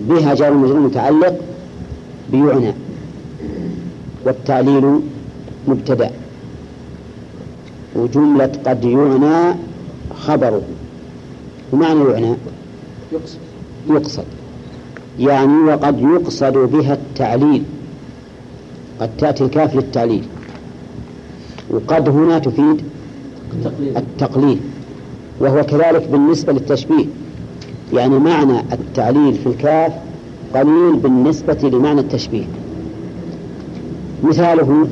بها جار مجرور متعلق بيعنى والتعليل مبتدأ. وجملة قد يعنى خبره ومعنى يعنى؟ يقصد. يقصد. يعني وقد يقصد بها التعليل. قد تأتي الكاف للتعليل. وقد هنا تفيد التقليل. وهو كذلك بالنسبة للتشبيه. يعني معنى التعليل في الكاف قليل بالنسبة لمعنى التشبيه. مثاله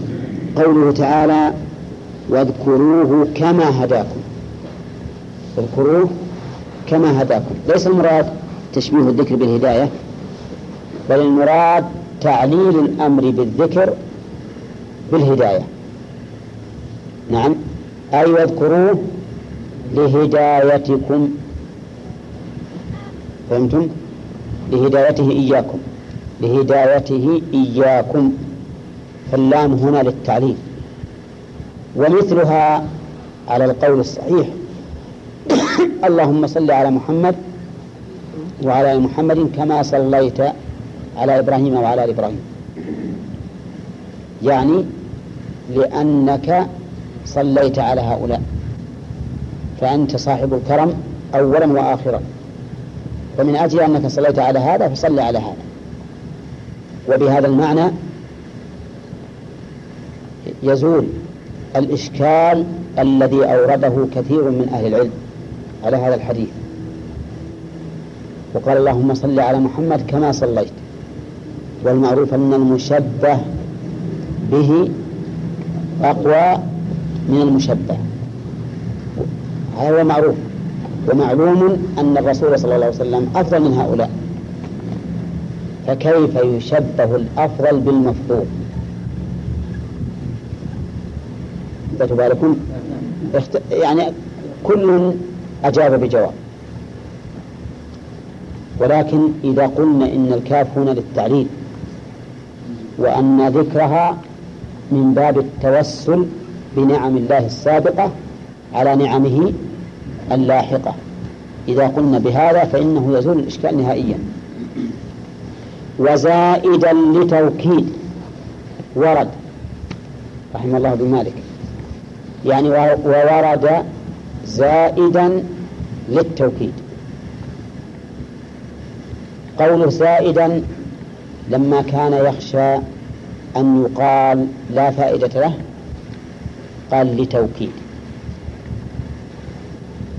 قوله تعالى واذكروه كما هداكم. اذكروه كما هداكم. ليس المراد تشبيه الذكر بالهداية بل المراد تعليل الأمر بالذكر بالهداية. نعم. أي واذكروه لهدايتكم. فهمتم؟ لهدايته إياكم. لهدايته إياكم. فاللام هنا للتعليل. ومثلها على القول الصحيح. اللهم صل على محمد وعلى آل محمد كما صليت على إبراهيم وعلى آل إبراهيم. يعني لأنك صليت على هؤلاء. فأنت صاحب الكرم أولا وآخرا. فمن أجل أنك صليت على هذا فصل على هذا. وبهذا المعنى يزول الإشكال الذي أورده كثير من أهل العلم على هذا الحديث. وقال اللهم صل على محمد كما صليت. والمعروف أن المشبه به أقوى من المشبه. هذا هو معروف ومعلوم أن الرسول صلى الله عليه وسلم أفضل من هؤلاء. فكيف يشبه الأفضل بالمفضول اخت... يعني كل أجاب بجواب. ولكن إذا قلنا إن الكاف هنا للتعليل وأن ذكرها من باب التوسل بنعم الله السابقة على نعمه اللاحقة. إذا قلنا بهذا فإنه يزول الإشكال نهائيا. وزائدا لتوكيد ورد رحمه الله بن مالك. يعني وورد زائدا للتوكيد. قوله زائدا لما كان يخشى أن يقال لا فائدة له قال لتوكيد.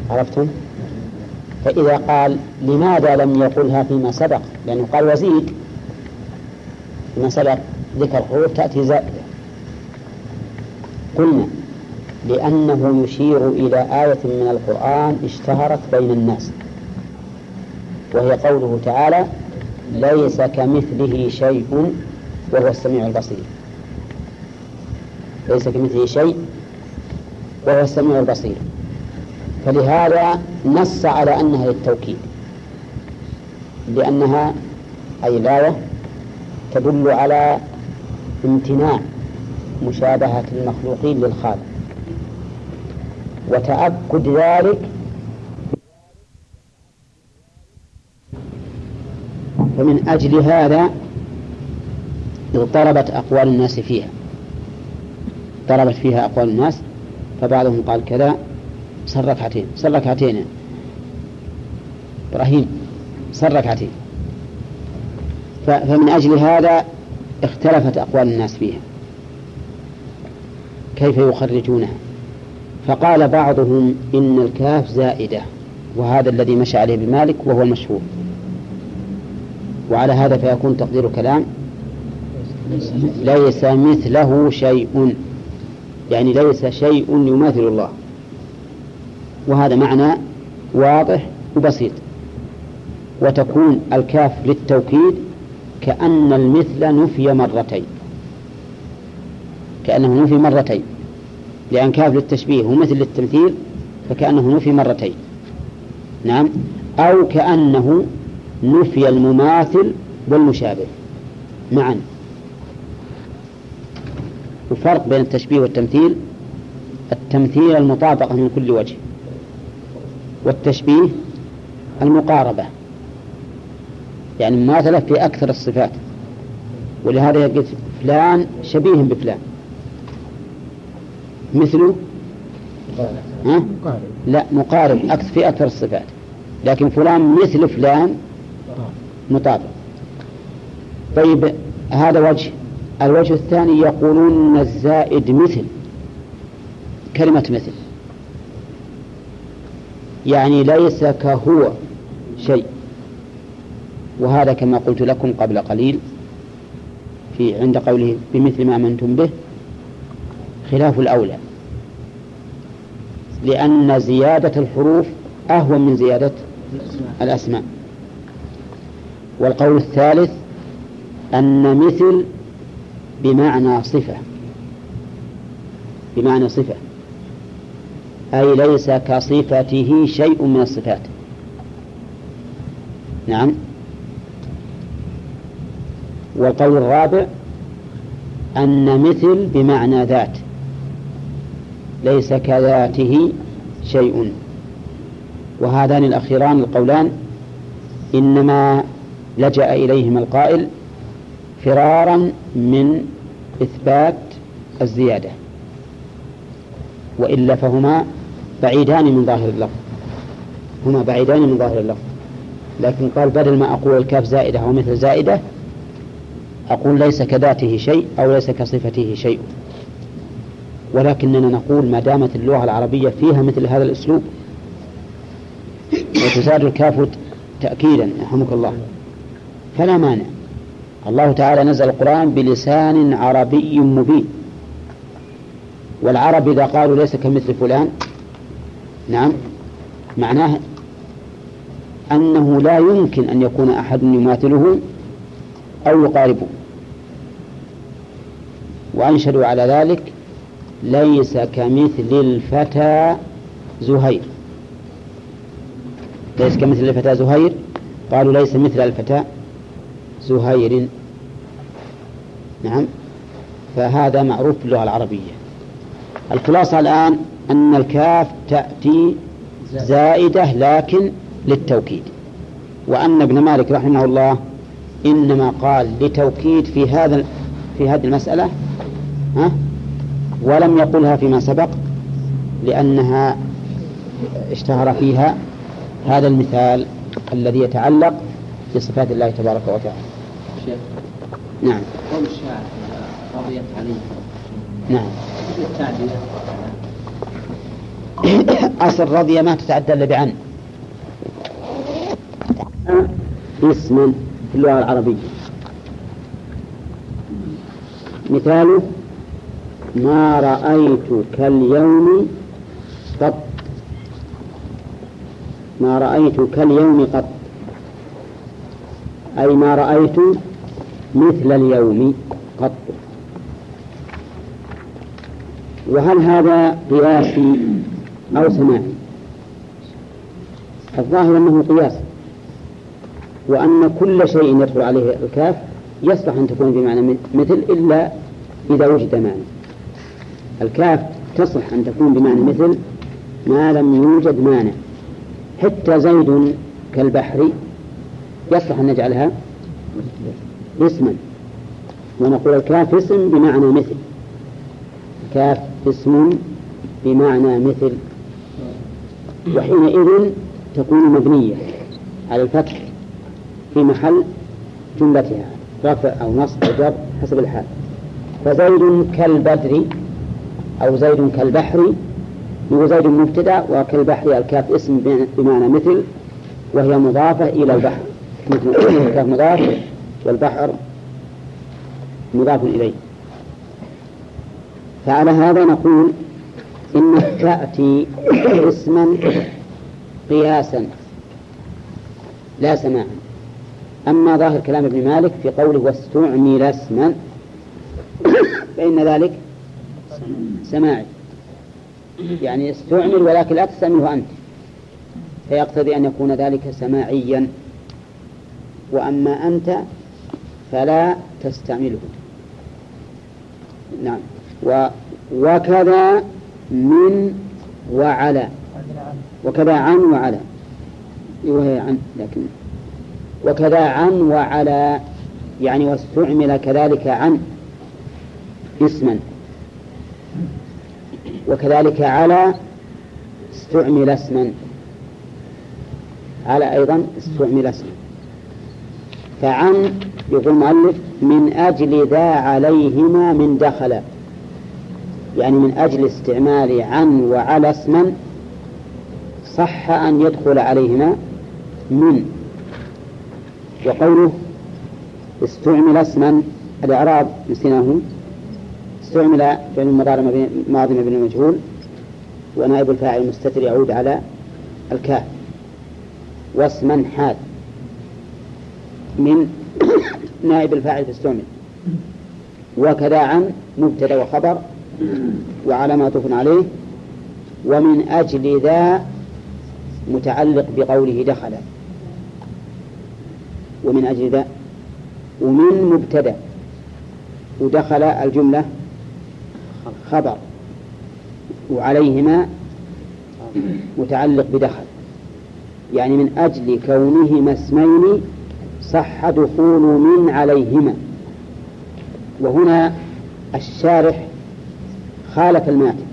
عرفتم؟ فإذا قال لماذا لم يقلها فيما سبق؟ لأنه قال وزيد. فيما سبق ذكر الحروف تأتي زائدة قلنا لأنه يشير إلى آية من القرآن اشتهرت بين الناس. وهي قوله تعالى ليس كمثله شيء وهو السميع البصير. ليس كمثله شيء وهو السميع البصير. فلهذا نص على أنها للتوكيد. لأنها أي الآية تدل على امتناع مشابهة المخلوقين للخالق. وتأكد ذلك فمن أجل هذا اضطربت أقوال الناس فيها. اضطربت فيها أقوال الناس فبعضهم قال كذا صل ركعتين صل ركعتين. إبراهيم صل ركعتين. فمن أجل هذا اختلفت أقوال الناس فيها. كيف يخرجونها؟ فقال بعضهم إن الكاف زائدة وهذا الذي مشى عليه بمالك وهو المشهور. وعلى هذا فيكون تقدير كلام ليس مثله شيء. يعني ليس شيء يماثل الله. وهذا معنى واضح وبسيط. وتكون الكاف للتوكيد كأن المثل نفي مرتين. كأنه نفي مرتين. لأن كاف للتشبيه ومثل للتمثيل فكأنه نفي مرتين. نعم؟ أو كأنه نفي المماثل والمشابه. معا. الفرق بين التشبيه والتمثيل التمثيل المطابقة من كل وجه. والتشبيه المقاربة. يعني مماثلة في أكثر الصفات. ولهذا قلت فلان شبيه بفلان. مثله ها؟ لا مقارب أكثر في أكثر الصفات. لكن فلان مثل فلان مطابق. طيب هذا وجه. الوجه الثاني يقولون الزائد مثل. كلمة مثل. يعني ليس كهو شيء. وهذا كما قلت لكم قبل قليل في عند قوله بمثل ما أمنتم به خلاف الأولى. لأن زيادة الحروف أهون من زيادة الأسماء. والقول الثالث أن مثل بمعنى صفة. بمعنى صفة. أي ليس كصفته شيء من الصفات. نعم. والقول الرابع أن مثل بمعنى ذات ليس كذاته شيء. وهذان الأخيران القولان إنما لجأ إليهما القائل فرارا من إثبات الزيادة وإلا فهما بعيدان من ظاهر اللفظ. هما بعيدان من ظاهر اللفظ. لكن قال بدل ما أقول الكاف زائدة أو مثل زائدة أقول ليس كذاته شيء أو ليس كصفته شيء. ولكننا نقول ما دامت اللغة العربية فيها مثل هذا الأسلوب. وتزاد الكاف تأكيدا رحمك الله. فلا مانع. الله تعالى نزل القرآن بلسان عربي مبين. والعرب إذا قالوا ليس كمثل فلان نعم. معناه أنه لا يمكن أن يكون أحد يماثله أو يقاربه. وأنشدوا على ذلك ليس كمثل الفتى زهير. ليس كمثل الفتى زهير؟ قالوا ليس مثل الفتى زهير. نعم. فهذا معروف في اللغة العربية. الخلاصة الآن أن الكاف تأتي زائدة لكن للتوكيد. وأن ابن مالك رحمه الله إنما قال لتوكيد في هذا في هذه المسألة ها؟ ولم يقلها فيما سبق لأنها اشتهر فيها هذا المثال الذي يتعلق بصفات الله تبارك وتعالى. شيخ نعم. قول الشاعر رضيت عليه نعم. أصل رضي ما تتعدى إلا بعن. اسم في اللغة العربية. مثاله ما رأيتك اليوم قط. ما رأيتك اليوم قط. أي ما رأيت مثل اليوم قط. وهل هذا قياسي؟ أو سماعي الظاهر أنه قياس. وأن كل شيء يدخل عليه الكاف يصلح أن تكون بمعنى مثل إلا إذا وجد معنى الكاف تصلح أن تكون بمعنى مثل ما لم يوجد مانع حتى زيد كالبحر يصلح أن نجعلها اسما. ونقول الكاف اسم بمعنى مثل. الكاف اسم بمعنى مثل. وحينئذ تكون مبنية على الفتح في محل جملتها رفع أو نصب أو جر حسب الحال. فزيد كالبدر أو زيد كالبحر هو زيد مبتدأ وكالبحر الكاف اسم بمعنى مثل وهي مضافة إلى البحر. مثل الكاف مضاف والبحر مضاف إليه. فعلى هذا نقول إنك تأتي اسما قياسا لا سماعا. أما ظاهر كلام ابن مالك في قوله واستعمل اسما فإن ذلك سماعي. يعني استعمل ولكن لا تستعمله أنت. فيقتضي أن يكون ذلك سماعيا. وأما أنت فلا تستعمله. نعم. و وكذا من وعلى. وكذا عن وعلى. وهي عن لكن وكذا عن وعلى يعني واستعمل كذلك عن اسما. وكذلك على استعمل اسما. على أيضا استعمل اسما. فعن يقول المؤلف من أجل ذا عليهما من دخل. يعني من أجل استعمال عن وعلى اسما صح أن يدخل عليهما من. وقوله استعمل اسما الإعراب نسيناه. استعمل فعل المضارع ماضي مبني مجهول ونائب الفاعل المستتر يعود على الكاف. واسما حال من نائب الفاعل فاستعمل. وكذا عن مبتدا وخبر وعلى ما عليه ومن أجل ذا متعلق بقوله دخل. ومن أجل ذا ومن مبتدأ. ودخل الجملة خبر. وعليهما متعلق بدخل. يعني من أجل كونهما اسمين صح دخول من عليهما. وهنا الشارح خالف الماتن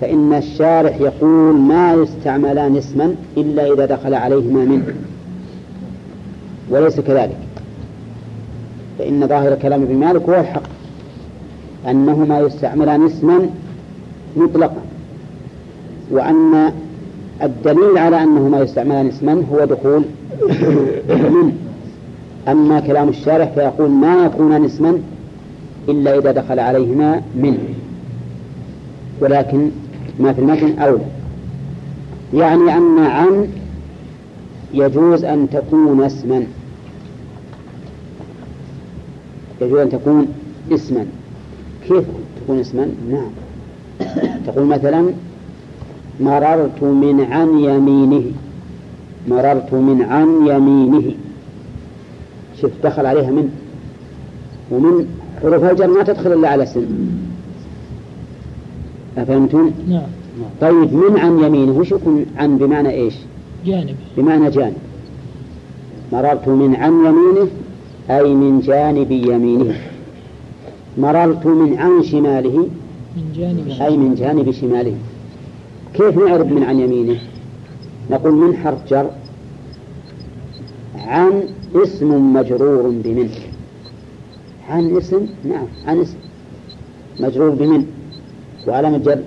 فإن الشارح يقول ما يستعملان اسما إلا إذا دخل عليهما منه. وليس كذلك. فإن ظاهر كلام ابن مالك هو الحق. أنهما يستعملان اسما مطلقا. وأن الدليل على أنهما يستعملان اسما هو دخول من أما كلام الشارح فيقول ما يكونان اسما إلا إذا دخل عليهما من ولكن ما في المتن أولى. يعني أن عن يجوز أن تكون اسما. يجوز أن تكون اسما. كيف تكون اسما؟ نعم. تقول مثلا مررت من عن يمينه. مررت من عن يمينه. شوف دخل عليها من. ومن حروف الجر ما تدخل إلا على اسم. أفهمتم؟ نعم. طيب من عن يمينه؟ وش يكون عن؟ بمعنى إيش؟ جانب. بمعنى جانب. مررت من عن يمينه أي من جانب يمينه. مررت من عن شماله من جانب أي من جانب شماله. كيف نعرف من عن يمينه؟ نقول من حرف جر. عن اسم مجرور بمن عن اسم؟ نعم عن اسم مجرور بمن وعلامة جر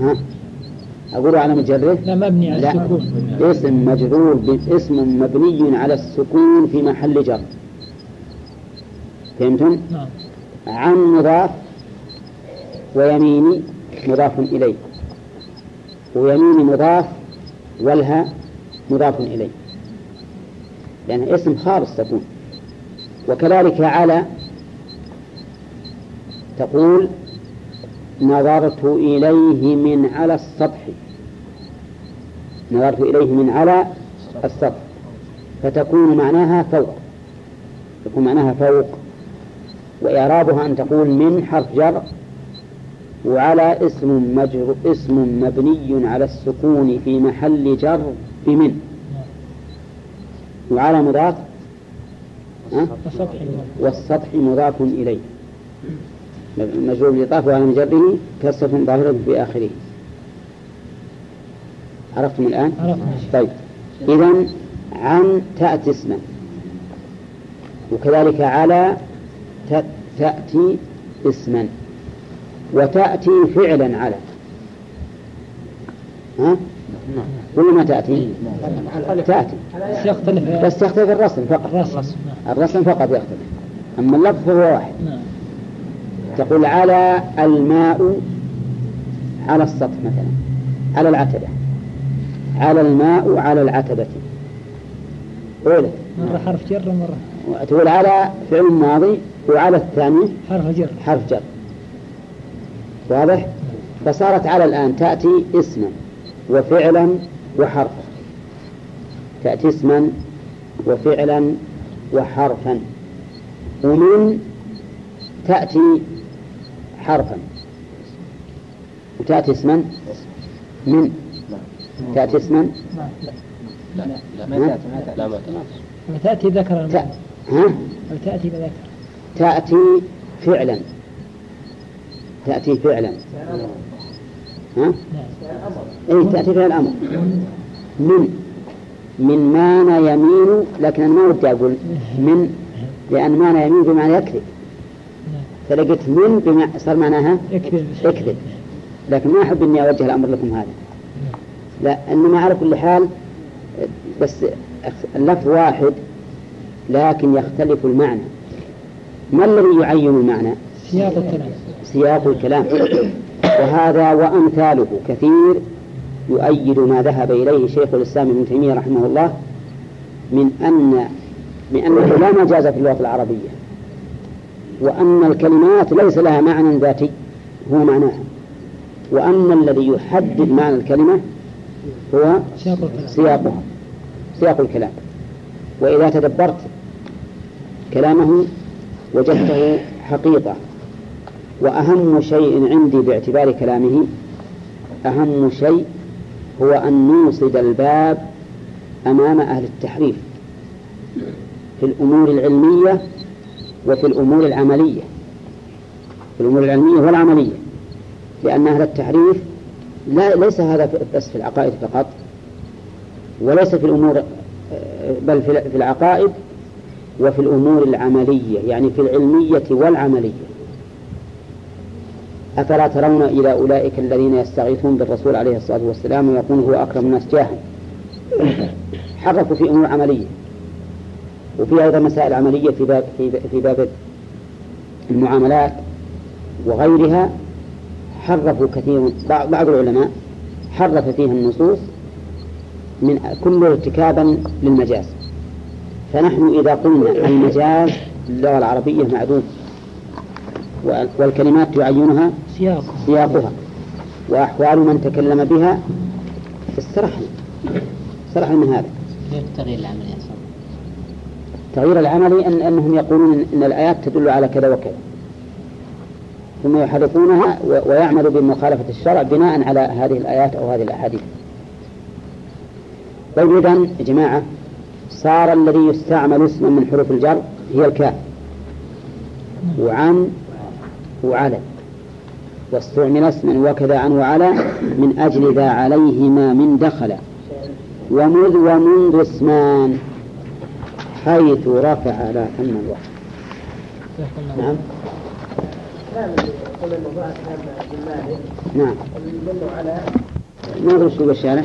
ها؟ أقول علامة جره لا مبني على لا. السكون. اسم مجرور باسم مبني على السكون في محل جر. فهمتم؟ نعم. عن مضاف ويميني مضاف إليه. ويميني مضاف والها مضاف إليه. لأن اسم خالص تكون. وكذلك على تقول نظرت إليه من على السطح. نظرت إليه من على السطح. فتكون معناها فوق. تكون معناها فوق. وإعرابها أن تقول من حرف جر وعلى اسم مجر اسم مبني على السكون في محل جر بمن وعلى مضاف؟ والسطح مضاف إليه. مجرور بالإضافة وعلى مجره كسرة ظاهرة في آخره عرفتم الآن؟ عرفنا. طيب. إذا عن تأتي اسما. وكذلك على تأتي اسما. وتأتي فعلا على. ها؟ ولا ما تأتي؟ تأتي. بس يختلف. بس يختلف الرسم فقط. الرسم. الرسم فقط يختلف. أما اللفظ فهو واحد. نعم. تقول على الماء على السطح مثلا على العتبة. على الماء على العتبة. أولى. مرة حرف جر ومرة. تقول على فعل ماضي وعلى الثاني حرف جر. حرف جر. واضح؟ فصارت على الآن تأتي اسما وفعلا وحرفا. تأتي اسما وفعلا وحرفا. ومن تأتي حرفا. وتأتي اسما من؟ تأتي اسما؟ لا. ما تأتي ما تأتي لا ما وتأتي ذكر تأ... الماء ها؟ وتأتي بذكر. تأتي فعلا. تأتي فعلا. ها؟ اي تأتي فعل الأمر. من. من مان يمين لكن أنا ما ودي أقول من لأن مان يمين بمعنى يكذب. نعم. فلقيت من بمعنى صار معناها اكذب اكذب لكن ما أحب إني أوجه الأمر لكم هذا. لا إنما على كل حال بس اللفظ واحد لكن يختلف المعنى. ما الذي يعين المعنى؟ سياق الكلام. سياق الكلام. وهذا وأمثاله كثير يؤيد ما ذهب إليه شيخ الإسلام ابن تيمية رحمه الله من أن من أنه لا مجاز في اللغة العربية. وأن الكلمات ليس لها معنى ذاتي هو معناها. وأن الذي يحدد معنى الكلمة هو سياقها سياق الكلام. وإذا تدبرت كلامه وجدته حقيقة. وأهم شيء عندي باعتبار كلامه أهم شيء هو أن نوصد الباب أمام أهل التحريف في الأمور العلمية وفي الأمور العملية في الأمور العلمية والعملية لأن أهل التحريف لا ليس هذا بس في العقائد فقط وليس في الأمور بل في في العقائد وفي الأمور العملية يعني في العلمية والعملية. أفلا ترون إلى أولئك الذين يستغيثون بالرسول عليه الصلاة والسلام ويقول هو أكرم الناس جاها؟ حرفوا في أمور عملية. وفي أيضا مسائل عملية في باب في في باب المعاملات وغيرها حرفوا كثير بعض العلماء حرف فيها النصوص من كل ارتكابا للمجاز. فنحن إذا قلنا المجاز اللغة العربية معدوم والكلمات تعينها سياق سياقها وأحوال من تكلم بها استرحنا استرحنا من هذا. العملي أصلا التغيير العملي أن أنهم يقولون إن الآيات تدل على كذا وكذا. ثم يحرفونها ويعملوا بمخالفة الشرع بناء على هذه الآيات أو هذه الأحاديث. طيب إذا يا جماعة صار الذي يستعمل اسما من حروف الجر هي الكاف. وعن وعلى. واستعمل اسما وكذا عن وعلى من أجل ذا عليهما من دخل. ومذ ومنذ اسمان. حيث رفع لا ثم الوقت. نعم. نعم. ما أدري شو الشارع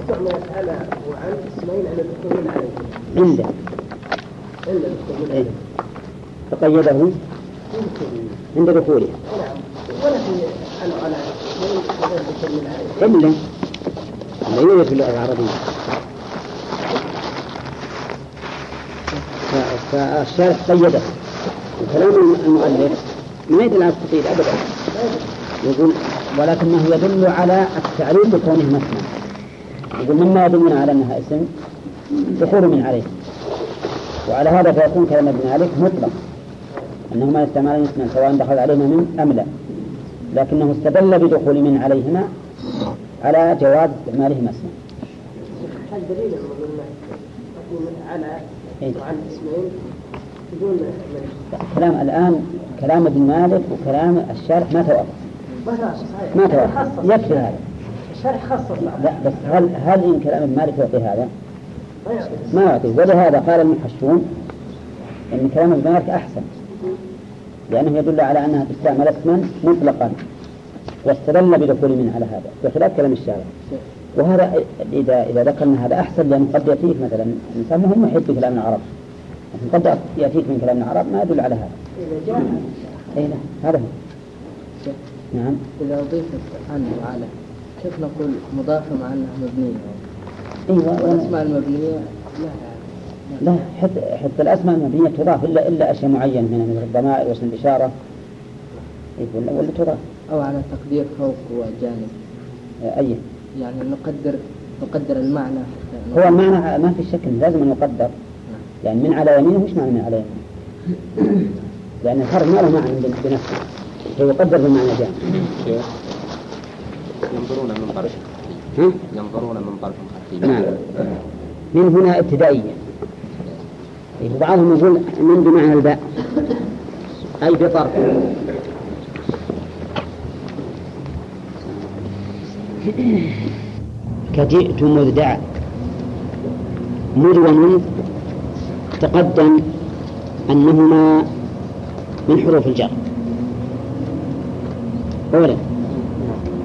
استعملت على وعن اسمين على المستعمل عليه عنده إلا المستعمل إيه. فقيده. عند دخولها نعم ولا في على على عليه لا يوجد في اللغة العربية. فالشارح قيده. وكلام المؤلف ما يدل على التقييد أبدا. يقول ولكنه يدل على التعليل بكونه مثنى يقول مما يدلنا على أنها اسم دخول من عليه. وعلى هذا فيكون كلام ابن مالك مطلق. أنهما يستعملان اسما سواء دخل عليهما من أم لا. لكنه استدل بدخول من عليهما على جواز استعمالهما اسما. على. وعن بدون كلام الآن كلام ابن مالك وكلام الشارح ما توافق ما توافق. يكفي هذا. الشرح خصص لا بس هل هل إن كلام ابن مالك يعطي هذا؟ ما يعطي. ولهذا قال المحشون أن كلام ابن مالك أحسن. لأنه يدل على أنها تستعمل اسما مطلقا واستدل بدخول من على هذا بخلاف كلام الشارع. وهذا إذا إذا ذكرنا هذا أحسن لأنه قد يأتيك مثلا إنسان مهم محب بكلام العرب. لكن قد يأتيك من كلام العرب ما يدل على هذا. إذا جاء أي نعم هذا هو. نعم. إذا أضيفت عن وعلى كيف نقول مضافة مع أنها مبنية؟ أيوه والأسماء المبنية لا. لا حتى حتى الأسماء المبنية تضاف الا إلا أشياء معينة منها مثل الضمائر واسم الإشارة. إيه، ولا تضاف. أو على تقدير فوق وجانب. أي. يعني نقدر نقدر المعنى حتى هو المعنى ما في شك لازم ان يقدر يعني من على يمينه وش معنى من على يمينه؟ لأن الحرف ما له معنى بن- بنفسه. فيقدر بمعنى جامع. ينظرون من طرف؟ ينظرون من طرف خفي نعم. من هنا ابتدائية إيه، وبعضهم يقول من بمعنى الباء؟ أي بطرف؟ كجئت مذدع مذ ومنذ تقدم أنهما من حروف الجر. أولا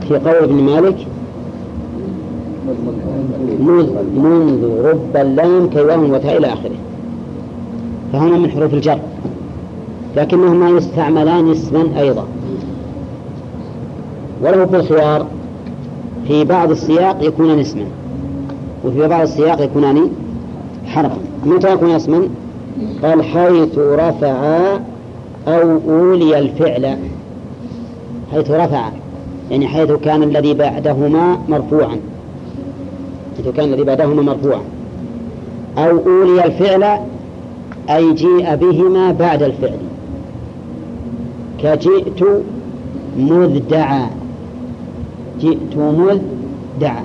في قول ابن مالك منذ منذ رب اللام كيوم وتاء إلى آخره. فهما من حروف الجر. لكنهما يستعملان اسما أيضا. وله في الخيار في بعض السياق يكونان اسما وفي بعض السياق يكونان حرفا. متى يكون اسما قال حيث رفع أو أولي الفعل. حيث رفع يعني حيث كان الذي بعدهما مرفوعا. حيث كان الذي بعدهما مرفوعا. أو أولي الفعل أي جيء بهما بعد الفعل. كجئت مذ دعا جئت مذ دعا.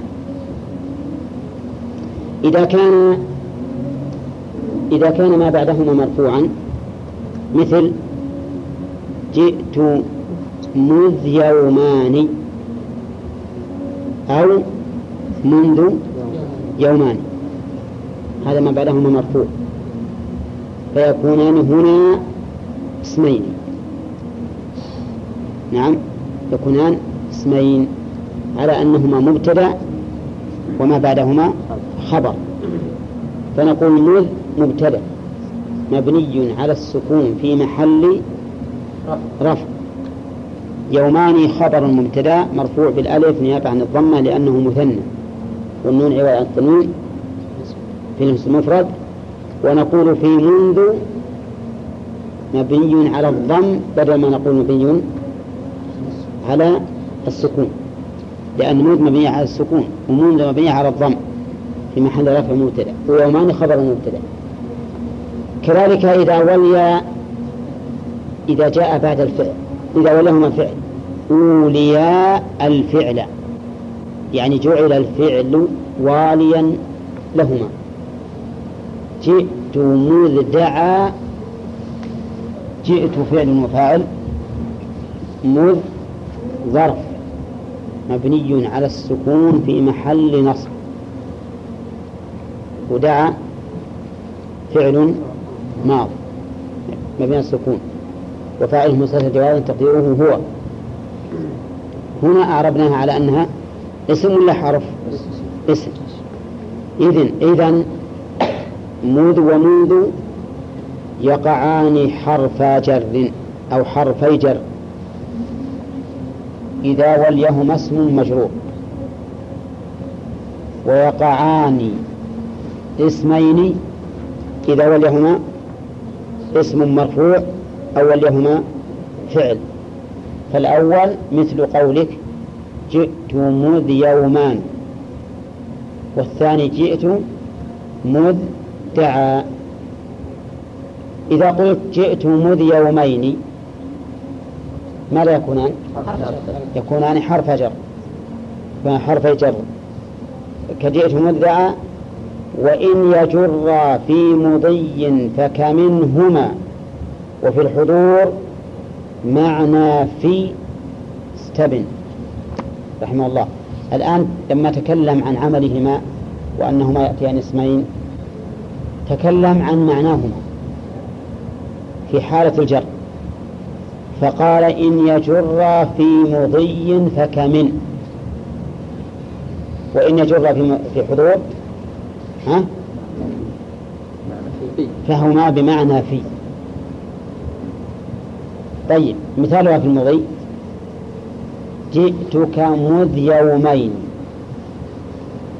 إذا كان إذا كان ما بعدهما مرفوعا مثل جئت مذ يومان أو منذ يومان هذا ما بعدهما مرفوع. فيكونان هنا اسمين. نعم يكونان اسمين. على أنهما مبتدأ وما بعدهما خبر. فنقول مذ مبتدأ مبني على السكون في محل رفع. يومان خبر مبتدا مرفوع بالألف نيابة عن الضمة لأنه مثنى. والنون عوض عن التنوين في الاسم المفرد. ونقول في منذ مبني على الضم بدل ما نقول مبني على السكون. لأن منذ مبني على السكون ومنذ مبني على الضم في محل رفع مبتدأ ويومان خبر مبتدأ. كذلك إذا ولي إذا جاء بعد الفعل إذا ولهما فعل أولياء الفعل يعني جعل الفعل واليا لهما. جئت مذ دعا جئت فعل وفاعل مذ ظرف. مبني على السكون في محل نصب. ودعا فعل ماض مبني على السكون. وفاعله مستتر جوازا تقديره هو. هنا أعربناها على أنها اسم ولا حرف؟ اسم. إذن إذن مذ ومنذ يقعان حرف جر أو حرفي جر. إذا وليهما اسم مجرور. ويقعان اسمين إذا وليهما اسم مرفوع أو وليهما فعل. فالأول مثل قولك جئت مذ يومان والثاني جئت مذ دعا. إذا قلت جئت مذ يومين ماذا يكونان؟ يكونان حرف جر. حرف جر. كجئت مذ دعا وإن يجر في مضي فكمنهما. وفي الحضور معنى في استبن. رحمه الله. الآن لما تكلم عن عملهما وأنهما يأتيان اسمين تكلم عن معناهما في حالة الجر. فقال إن يجر في مضي فكمن وإن يجر في حضور ها؟ فهما بمعنى في. طيب مثالها في المضي. جئتك مذ يومين.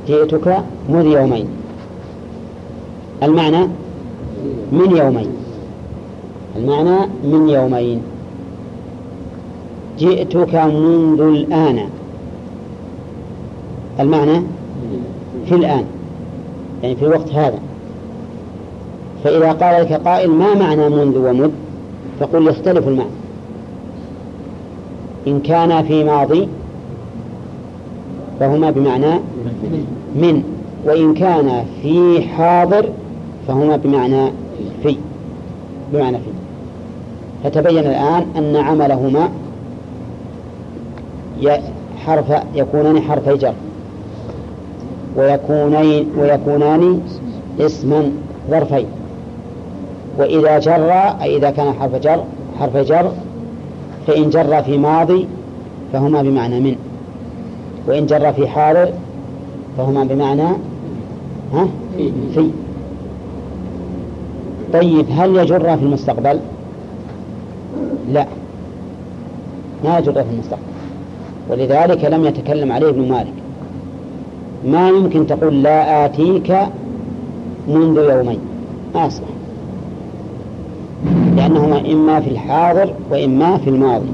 جئتك مذ يومين. المعنى من يومين. المعنى من يومين. جئتك منذ الآن. المعنى في الآن يعني في الوقت هذا. فإذا قال لك قائل ما معنى منذ ومذ فقل يختلف المعنى. إن كان في ماضي فهما بمعنى من وإن كان في حاضر فهما بمعنى في بمعنى في. فتبين الآن أن عملهما حرف يكونان حرفي جر. ويكونين ويكونان اسما ظرفين وإذا جر أي إذا كان حرف جر حرف جر فإن جر في ماضي فهما بمعنى من. وإن جر في حاضر فهما بمعنى ها؟ في. طيب هل يجر في المستقبل؟ لا. ما يجر في المستقبل. ولذلك لم يتكلم عليه ابن مالك. ما يمكن تقول لا آتيك منذ يومين. ما أصبح لأنهما إما في الحاضر وإما في الماضي.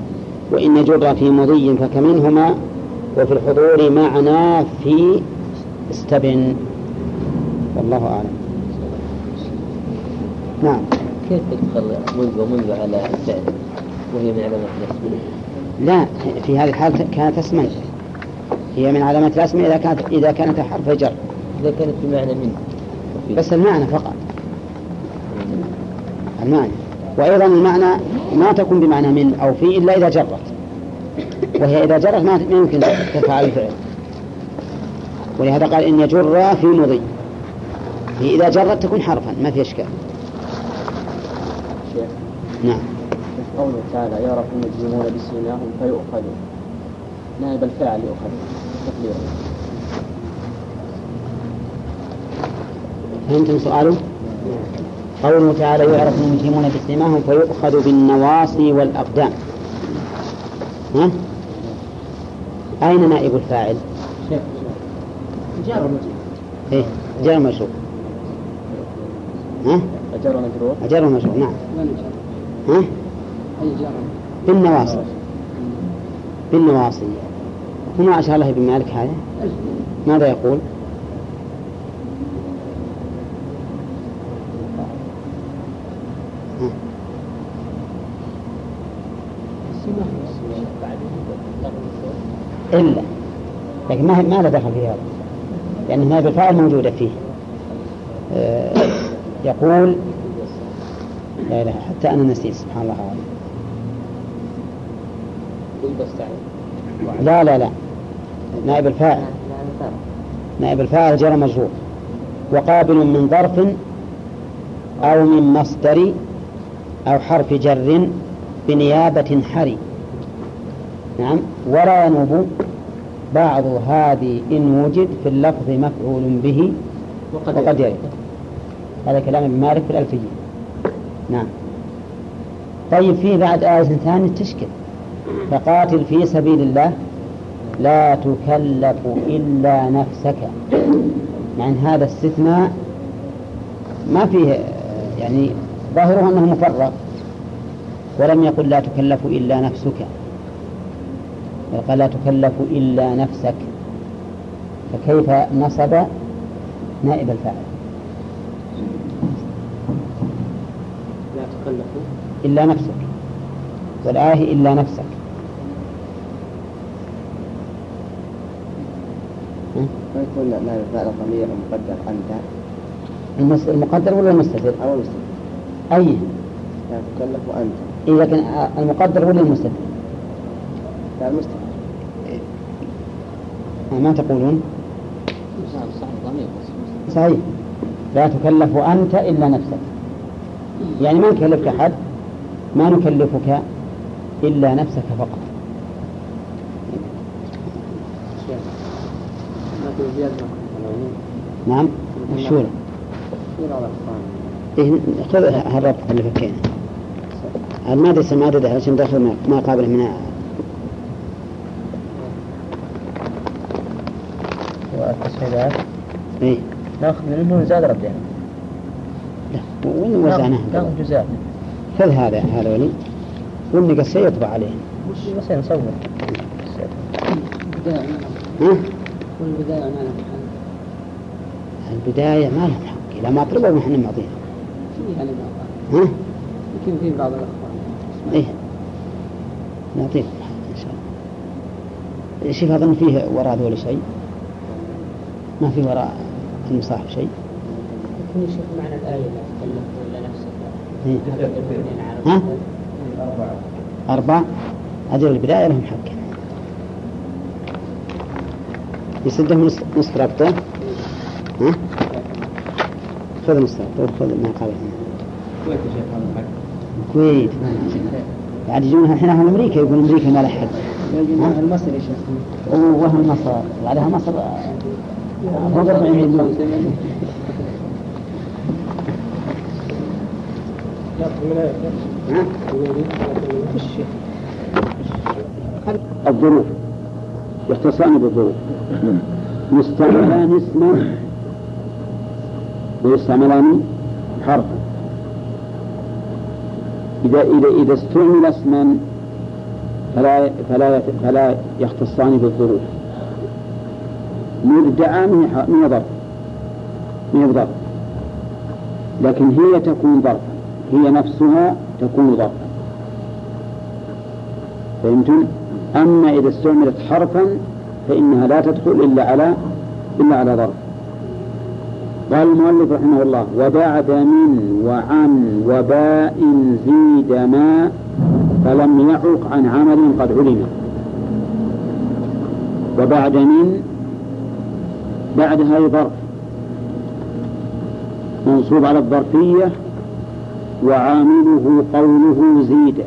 وإن يجر في مضي فكمنهما وفي الحضور معنى في استبن. والله أعلم. نعم. كيف تدخل منذ ومنذ على الفعل؟ وهي من علامات؟ لا في هذه الحالة كانت اسما هي من علامات الاسم إذا كانت إذا كانت حرف جر. إذا كانت بمعنى من بس المعنى فقط. المعنى. وأيضا المعنى ما تكون بمعنى من أو في إلا إذا جرت. وهي إذا جرت ما يمكن ترفع الفعل. ولهذا قال إن يجر في مضي. هي إذا جرت تكون حرفا ما في إشكال. نعم. قوله تعالى يعرف المجرمون بسيماهم فيؤخذوا نائب الفاعل يؤخذ تقديره فهمتم سؤاله؟ قوله تعالى يعرف المجرمون بسيماهم فيؤخذ بالنواصي والأقدام ها؟ أين نائب الفاعل؟ جار مجرور إيه جار مجرور ها؟ أجر مجرور أجر مجرور نعم؟ ها؟ بالنواصي. بالنواصي. وما أشار له ابن مالك هذا. ماذا يقول؟ إلا. لكن ما ما له دخل في هذا؟ لأن هذه الفاعل موجودة فيه. آه، يقول لا إله حتى أنا نسيت سبحان الله. العظيم لا لا لا. نائب الفاعل. نائب الفاعل. جرى مجرور. وقابل من ظرف أو من مصدر أو حرف جر بنيابة حري. نعم. ولا ينوب بعض هذه إن وجد في اللفظ مفعول به وقد يرد. هذا كلام ابن مالك في الألفية. نعم. طيب في بعد آية ثانية تشكل. فقاتل في سبيل الله لا تكلف إلا نفسك. مع أن هذا استثناء ما فيه يعني ظاهره أنه مفرغ ولم يقل لا تكلف إلا نفسك. بل قال لا تكلف إلا نفسك. فكيف نصب نائب الفاعل؟ لا تكلف. إلا نفسك. والآية إلا نفسك. ويكون لا يفعل ضمير مقدر أنت المس- المقدر ولا المستتر؟ أو المستقبل أي. لا تكلف أنت. إيه لكن المقدر ولا المستتر؟ لا المستقبل ما تقولون؟ صحيح. لا تكلف أنت إلا نفسك. يعني ما نكلفك أحد؟ ما نكلفك إلا نفسك فقط لكن زيادة نعم. الشورى إيه خذ هالربط اللي فكينا المادة سمادة عشان دخل ما- ما قابله من والتسهيلات؟ إيه. ناخذ منه زاد ربنا لا وين وزعناها ناخذ جزاء. خذ هذا هذا ولي. والنقص سيطبع عليه. بس نصور ها؟ والبداية ما لها محل البداية ما لهم حق إذا ما طلبوا ما إحنا معطيهم في يعني ها؟ يمكن في بعض الأخوان إيه. نعطيكم حق إن شاء الله. شوف أظن فيه وراء ذول شيء؟ ما في وراء المصاحف شيء؟ يكون يشوف معنى الآية لا تكلف إلا نفسك. إيه. ها؟ أربع أجل البداية لهم حق. يسدهم نص نصف ربطة ها؟ خذ نصف ربطة خذ ما قبل الكويت بعد يجون الحين أهل أمريكا يقول أمريكا ما لها حق ها؟ المصري شيخ؟ وهم مصر؟ بعدها مصر. فوق 40 مليون ها؟ الظروف. يختصان بالظروف. يستعملان اسما. ويستعملان حرفا. إذا إذا إذا استعمل اسما فلا فلا فلا يختصان بالظروف. مبدعة من ظرف. من ظرف. لكن هي تكون ظرفا. هي نفسها تكون ظرفا. فهمتم؟ أما إذا استعملت حرفا فإنها لا تدخل إلا على إلا على ظرف قال المؤلف رحمه الله وبعد من وعن وباء زيد ما فلم يعق عن عمل قد علم. وبعد من بعد هذه ظرف منصوب على الظرفية وعامله قوله زيد.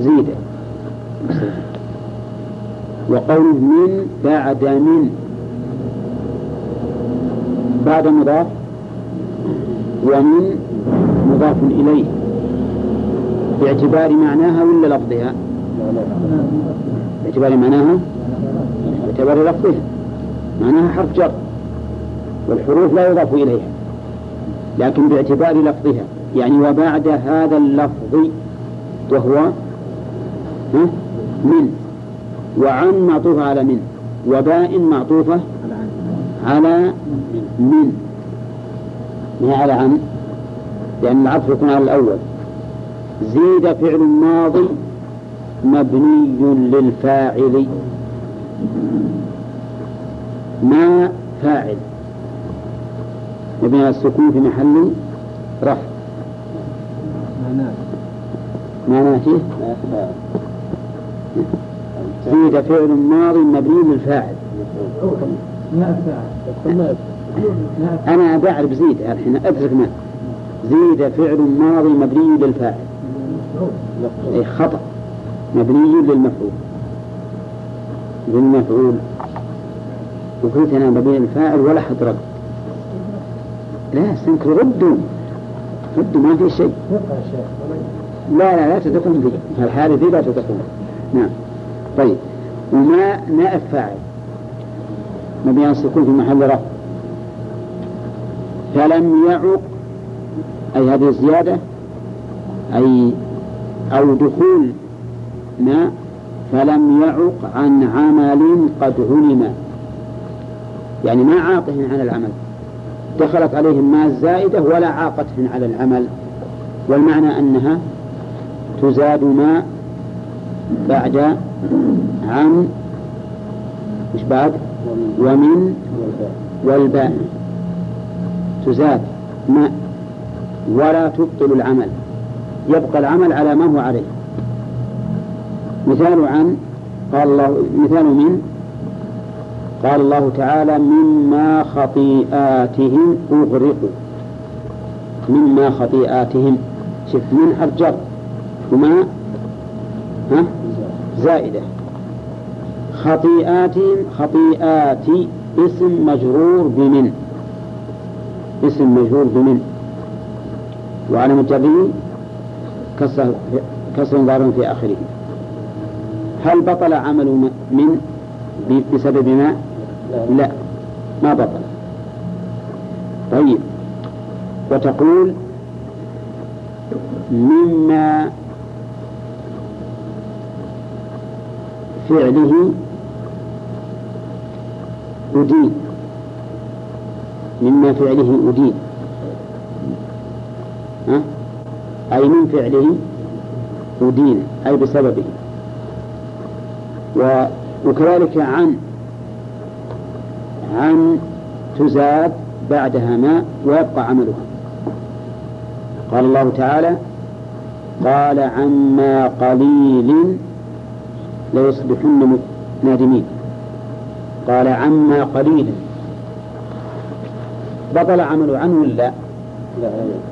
زيد. وقوله من بعد من. بعد مضاف. ومن مضاف إليه. باعتبار معناها ولا لفظها؟ باعتبار معناها؟ باعتبار لفظها. معناها حرف جر. والحروف لا يضاف إليها. لكن باعتبار لفظها. يعني وبعد هذا اللفظ. وهو؟ ها؟ من وعن معطوفة على من وباء معطوفة على من ما على عن لأن العطف يكون على الأول. زيد فعل ماضي مبني للفاعل. ما فاعل؟ مبني على السكون في محل رفع. معناه. فيه زيد فعل ماضي مبني للفاعل. أنا بعرف زيد الحين أدرك ما زيد فعل ماضي مبني للفاعل. إيه خطأ. مبني للمفعول. للمفعول. وقلت أنا مبني للفاعل ولا حد رد. لا سنك ردوا ردوا ما في شيء. لا لا لا تتقون به الحالة ذي لا تتقون نعم. طيب. وما نائب فاعل مبني على السكون في محل رفع؟ فلم يعق. أي هذه الزيادة؟ أي أو دخول ما فلم يعق عن عمل قد علم. يعني ما عاطه عن العمل. دخلت عليهم ما الزائدة ولا عاقتهن على العمل. والمعنى أنها تزاد ما بعد عن مش بعد ومن والباء. تزاد ما ولا تبطل العمل. يبقى العمل على ما هو عليه. مثال عن قال الله مثال من؟ قال الله تعالى مما خطيئاتهم أغرقوا. مما خطيئاتهم. شوف من حرف جر. وما زائدة. خطيئاتهم خطيئات اسم مجرور بمن؟ اسم مجرور بمن؟ وعلى مجره كسر كسر ظاهر في آخره. هل بطل عمل من؟ بسبب ما؟ لا. ما بطل. طيب. وتقول مما فعله أدين. مما فعله أدين. ها؟ أي من فعله أدين أي بسببه. و وكذلك عن عن تزاد بعدها ماء ويبقى عملها. قال الله تعالى قال عما قليل ليصبحن نادمين. قال عما قليل. بطل عمل عنه ولا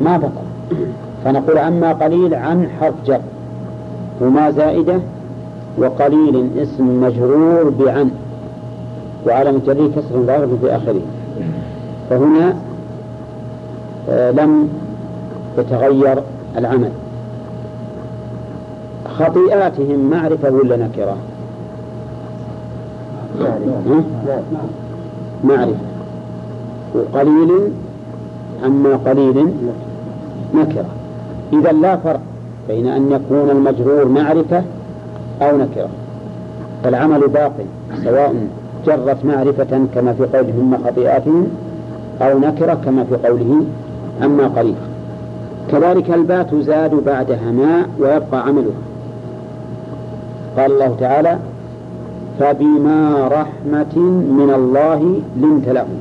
ما بطل. فنقول عما قليل عن حرف جر. وما زائدة وقليل اسم مجرور بعن. وعلى جره كسر ظاهر في آخره فهنا آه لم يتغير العمل. خطيئاتهم معرفة ولا نكرة؟ معرفة. وقليل عما قليل نكرة. إذا لا فرق بين أن يكون المجرور معرفة أو نكرة. فالعمل باق سواء جرت معرفة كما في قوله مما خطيئاتهم أو نكرة كما في قوله عما قليل. كذلك الباء تزاد بعدها ماء ويبقى عملها. قال الله تعالى فبما رحمة من الله لنت لهم.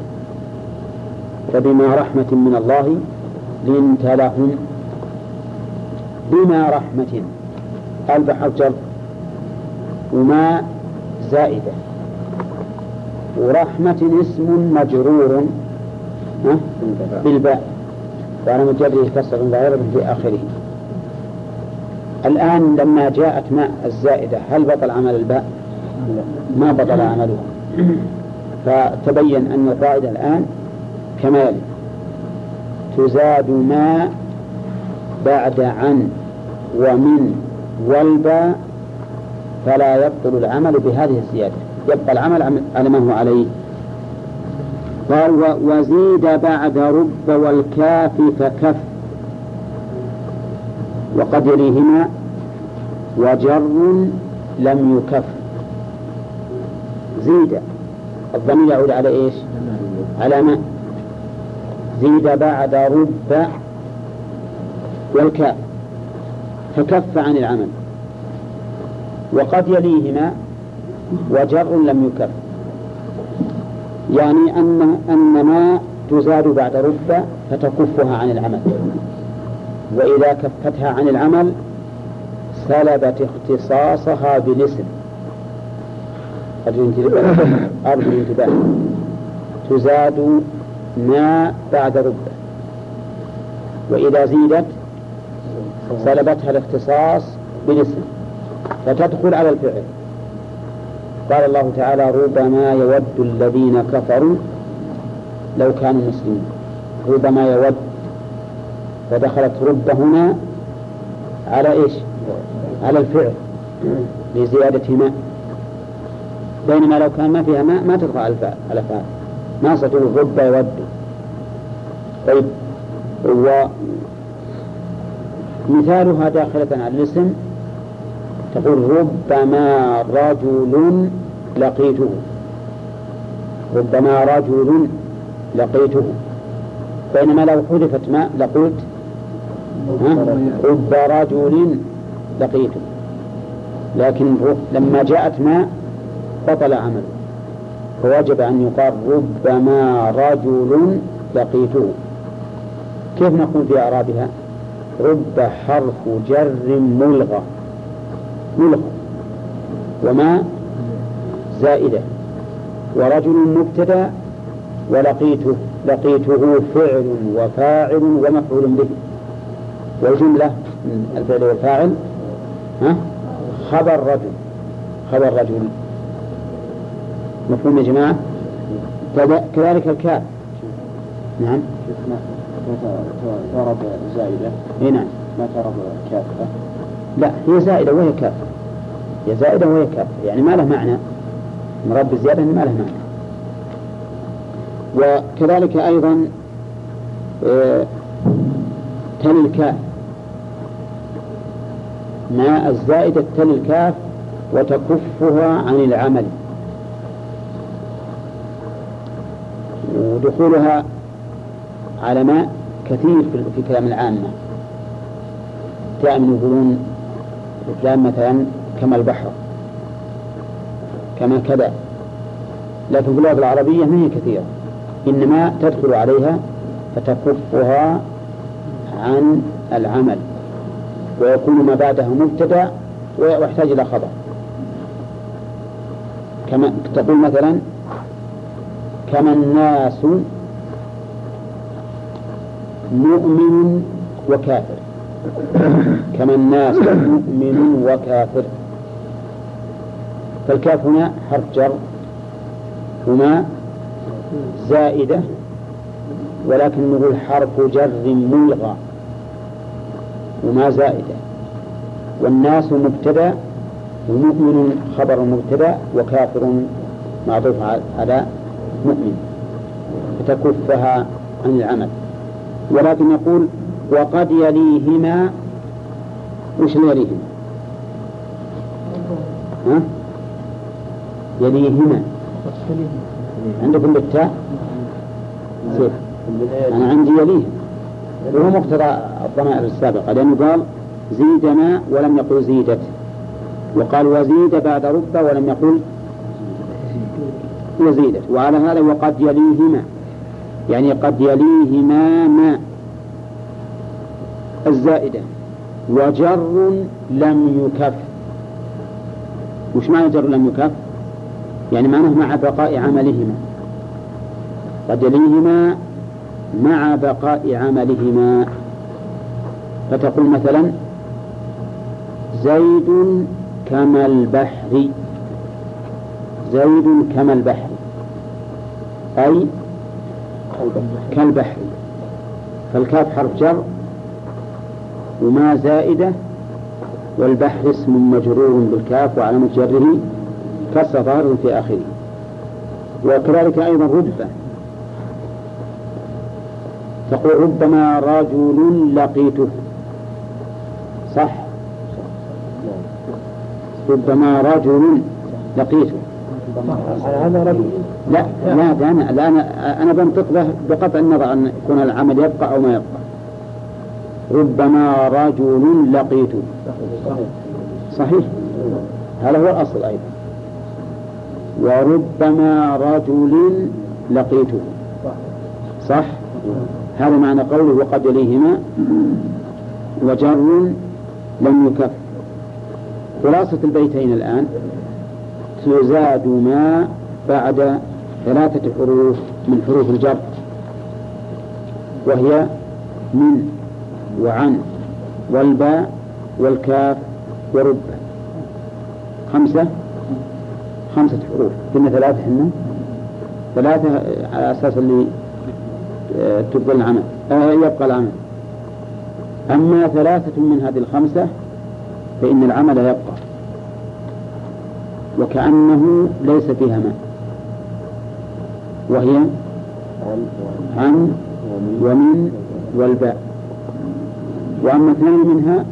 فبما رحمة من الله لنت لهم. بما رحمة البحر جر. وما زائدة. ورحمة اسم مجرور. بالباء. وعلى مجرده كسر ظاهرة في آخره. الآن لما جاءت ماء الزائدة هل بطل عمل الباء؟ ما بطل عمله. فتبين أن القاعدة الآن كما يلي تزاد ما بعد عن ومن والباء فلا يبطل العمل بهذه الزيادة. يبقى العمل على ما هو عليه. قال وزيد بعد رب والكاف فكف وقد يليهما وجر لم يكف. زيد. الضمير يعود على إيش؟ على ما؟ زيد بعد رب والكاف. فكف عن العمل. وقد يليهما وجر لم يكف. يعني أن أن ما تزاد بعد رب فتكفها عن العمل. وإذا كفتها عن العمل سلبت اختصاصها بالاسم أرجو الانتباه تزاد ما بعد رب. وإذا زيدت سلبتها الاختصاص بالاسم فتدخل على الفعل. قال الله تعالى ربما يود الذين كفروا لو كانوا مسلمين. ربما يود فدخلت رب هنا على إيش؟ على الفعل لزيادة ما بينما لو كان ما فيها ماء ما تدخل على الفاء على فاء. ما ستقول رب يود. طيب ومثالها داخلة على الاسم تقول ربما رجل لقيته. ربما رجل لقيته. بينما لو حذفت ماء لقلت رب رجل لقيته لكن لما جاءت ماء بطل عمله. فوجب أن يقال ربما رجل لقيته كيف نقول في أعرابها؟ رب حرف جر ملغى. ملغى. وما؟ زائدة. ورجل مبتدأ ولقيته. لقيته فعل وفاعل ومفعول به. والجملة الفعل والفاعل ها؟ خبر رجل خبر رجل. مفهوم يا جماعة؟ كذلك الكاف. نعم. ترب زائدة؟ اي نعم. ما ترب كافة؟ لا هي زائدة وهي كافة هي زائدة وهي كافة يعني ما له معنى. مراد بالزيادة ما له معنى. وكذلك أيضا آه، تل الكاف. مع الزائدة تل الكاف وتكفها عن العمل. ودخولها على ماء كثير في كلام العامة دائما يقولون فلان مثلا كما البحر كما كذا لكن في اللغة العربية ما هي كثيرة إنما تدخل عليها فتكفها عن العمل. ويكون ما بعده مبتدأ ويحتاج إلى خبر. كما تقول مثلا كما الناس مؤمن وكافر. كما الناس مؤمن وكافر. فالكاف هنا حرف جر. وما زائدة ولكن نقول حرف جر ملغى. وما زائدة. والناس مبتدأ ومؤمن خبر مبتدأ وكافر معطوف على مؤمن. فتكفها عن العمل. ولكن يقول وقد يليهما وش يليهما؟ ها؟ يليهما. عندكم بالتاء؟ سيف أنا عندي يليه. وهو مقتضى الضمائر السابقة لأنه قال زيدنا ولم يقل زيدت. وقال وزيد بعد رب ولم يقل وزيدت. وعلى هذا وقد يليهما. يعني قد يليهما ما الزائدة. وجر لم يكف. وش معنى جر لم يكف؟ يعني معناه مع بقاء عملهما. قد يليهما مع بقاء عملهما. فتقول مثلا زيد كما البحر. زيد كما البحر. أي كالبحر. فالكاف حرف جر وما زائدة والبحر اسم مجرور بالكاف وعلامة جره كسر ظاهر في آخره. وكذلك أيضا رب. تقول ربما رجل لقيته. صح؟ ربما رجل لقيته. هذا رجل. لا لا ده أنا لا أنا أنا بنطق به بقطع النظر أن يكون العمل يبقى أو ما يبقى. ربما رجل لقيته. صحيح. هذا هو الأصل أيضا. وربما رجل لقيته. صح؟ هذا معنى قوله وقد يليهما وجر لم يكف. خلاصة البيتين الآن تزاد ما بعد ثلاثة حروف من حروف الجر وهي من وعن والباء والكاف ورب خمسة؟ خمسة حروف. قلنا ثلاثة حنا؟ ثلاثة على أساس اللي تبقى العمل. آه يبقى العمل. أما ثلاثة من هذه الخمسة فإن العمل يبقى. وكأنه ليس فيها ماء. وهي عن ومن والباء. وأما اثنان منها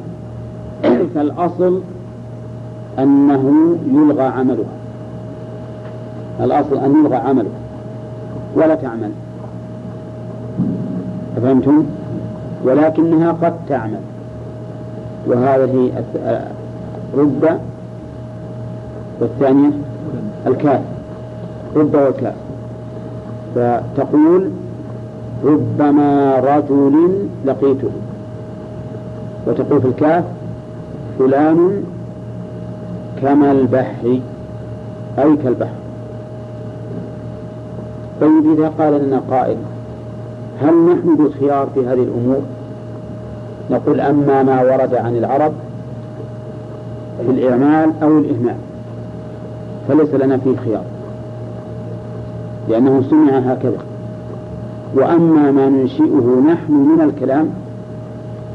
فالأصل أنه يلغى عملها. الأصل أن يلغى عمله ولا تعمل. فهمتم؟ ولكنها قد تعمل. وهذه رب والثانية الكاف رب والكاف. فتقول ربما رجل لقيته. وتقول في الكاف فلان كما البحر أي كالبحر. طيب إذا قال لنا قائل هل نحن بالخيار في هذه الأمور؟ نقول أما ما ورد عن العرب في الإعمال أو الإهمال فليس لنا فيه خيار لأنه سمع هكذا. وأما ما ننشئه نحن من الكلام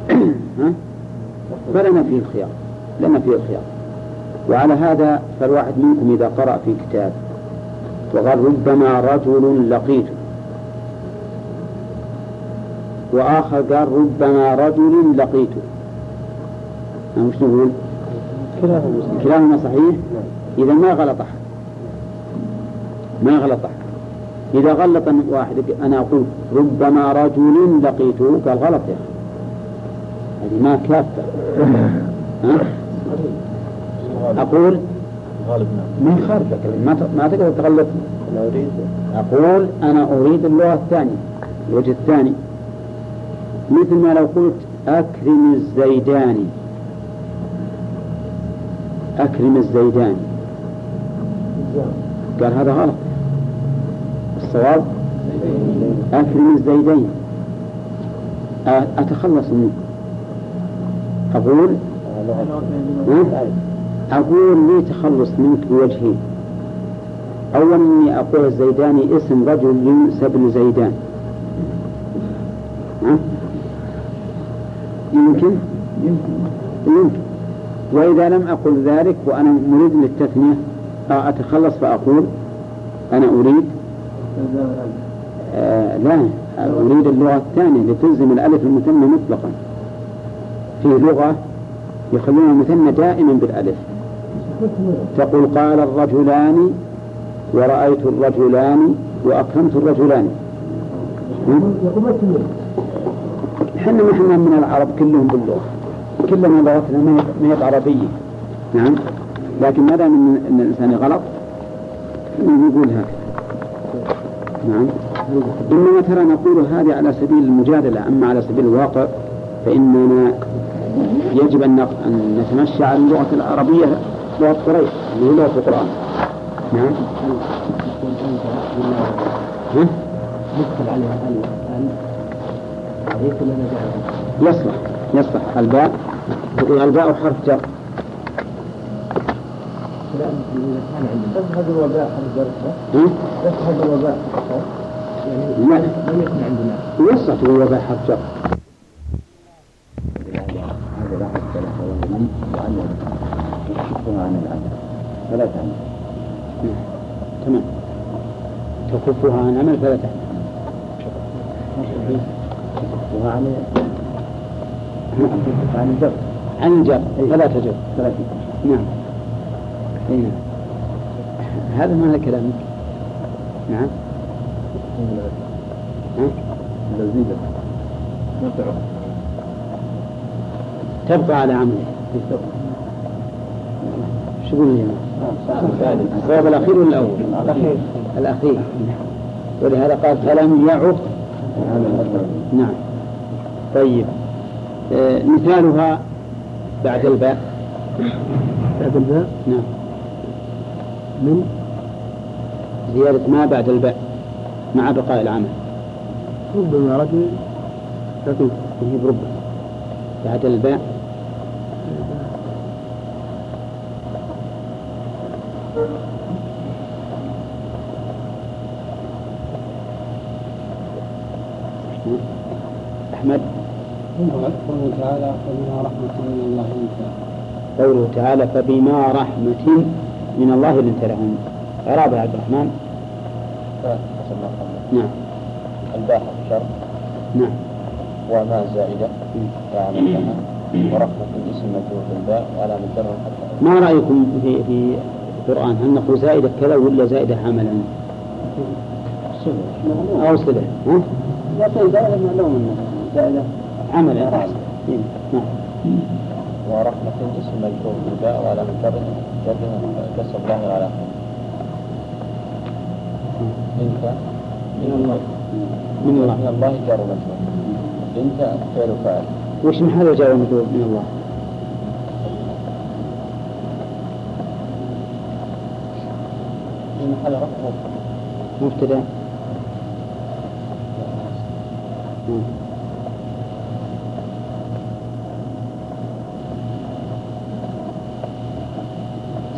فلنا فيه الخيار لنا فيه الخيار. وعلى هذا فالواحد منكم إذا قرأ في كتاب وقال ربما رجل لقيته وآخر قال ربما رجل لقيته. وش نقول؟ كلاهما صحيح. إذا ما غلط أحد. ما غلط أحد. إذا غلط واحد أنا أقول ربما رجل لقيته. قال غلط يا أخي. هذه ما كافة. ها؟ أقول ما يخالفك ما ما تقدر تغلط. أقول أنا أريد اللغة الثانية. الوجه الثاني. مثل ما لو قلت أكرم الزيداني أكرم الزيداني قال هذا غلط. الصواب أكرم الزيدين. أتخلص منه أقول؟ أقول لي تخلص منك بوجهين. أولا إني أقول الزيداني اسم رجل ينسب لزيدان. ها؟ يمكن؟ يمكن. وإذا لم أقل ذلك وأنا مريد للتثنية أتخلص فأقول أنا أريد آه لا أريد اللغة الثانية لتلزم الألف المثنى مطلقا. في لغة يخلون المثنى دائما بالألف. تقول قال الرجلان ورأيت الرجلان وأكرمت الرجلان. إحنا ما إحنا من العرب كلهم باللغة. كلنا لغتنا ما هي عربية. نعم؟ لكن ما دام ان الإنسان غلط نقول هكذا. نعم؟ إنما ترى نقول هذه على سبيل المجادلة. أما على سبيل الواقع فإننا يجب أن نتمشى على اللغة العربية لغة قريش اللي هي لغة القرآن. نعم؟ ها؟ ولا؟ يصلح يصلح. الباء تقول الباء حرف جر. تذهب الوباء حرف جر الوباء يعني لا. لم يكن عندنا. يصلح تقول الباء حرف جر. فلا تعمل تمام. تكفها عن عمل فلا تعمل تكفها عن عن الجر عن الجر فلا تجر. فلا تكفها نعم. أي نعم. هذا معنى كلامك. نعم؟ لذيذة تبقى على عمله. شو يقول يا جماعة؟ الصواب الأخير ولا الأول؟ الأخير. الأخير. ولهذا قال فلم يعق. نعم. طيب. آه مثالها بعد الباء. بعد الباء؟ نعم. من؟ زيادة ما بعد الباء مع بقاء العمل. ربما رجل هي بربع بعد الباء قوله تعالى فبما رحمة من الله لنت قوله تعالى فبما رحمة من الله لنت لهم يا عبد الرحمن. نعم. الباء حرف شرط نعم. وما زائدة. وعمل لها. ورفع الاسم مجرور بالباء. وعلى مجرد حتى ما رأيكم في في القرآن؟ هل نقول زائدة كذا ولا زائدة عملا؟ أو صلة ها؟ لكن زائدة. معلوم زائدة عملا إيه، نعم. ورحمة اسم مجرور بالباء وعلى مجرد جر كسر الله على إنت؟ من الله. من الله. من الله جار مجرور إنت فعل فاعل. وش محل جار ومجرور من الله؟ محل رفع مبتدأ.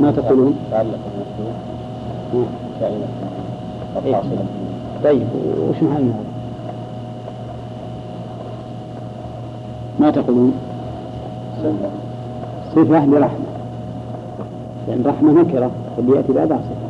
ما تقولون؟ تعلق. كائنة إيه. طيب وش محل من هذا؟ ما تقولون؟ صفة لرحمة لأن رحمة نكرة اللي يأتي بعدها صفة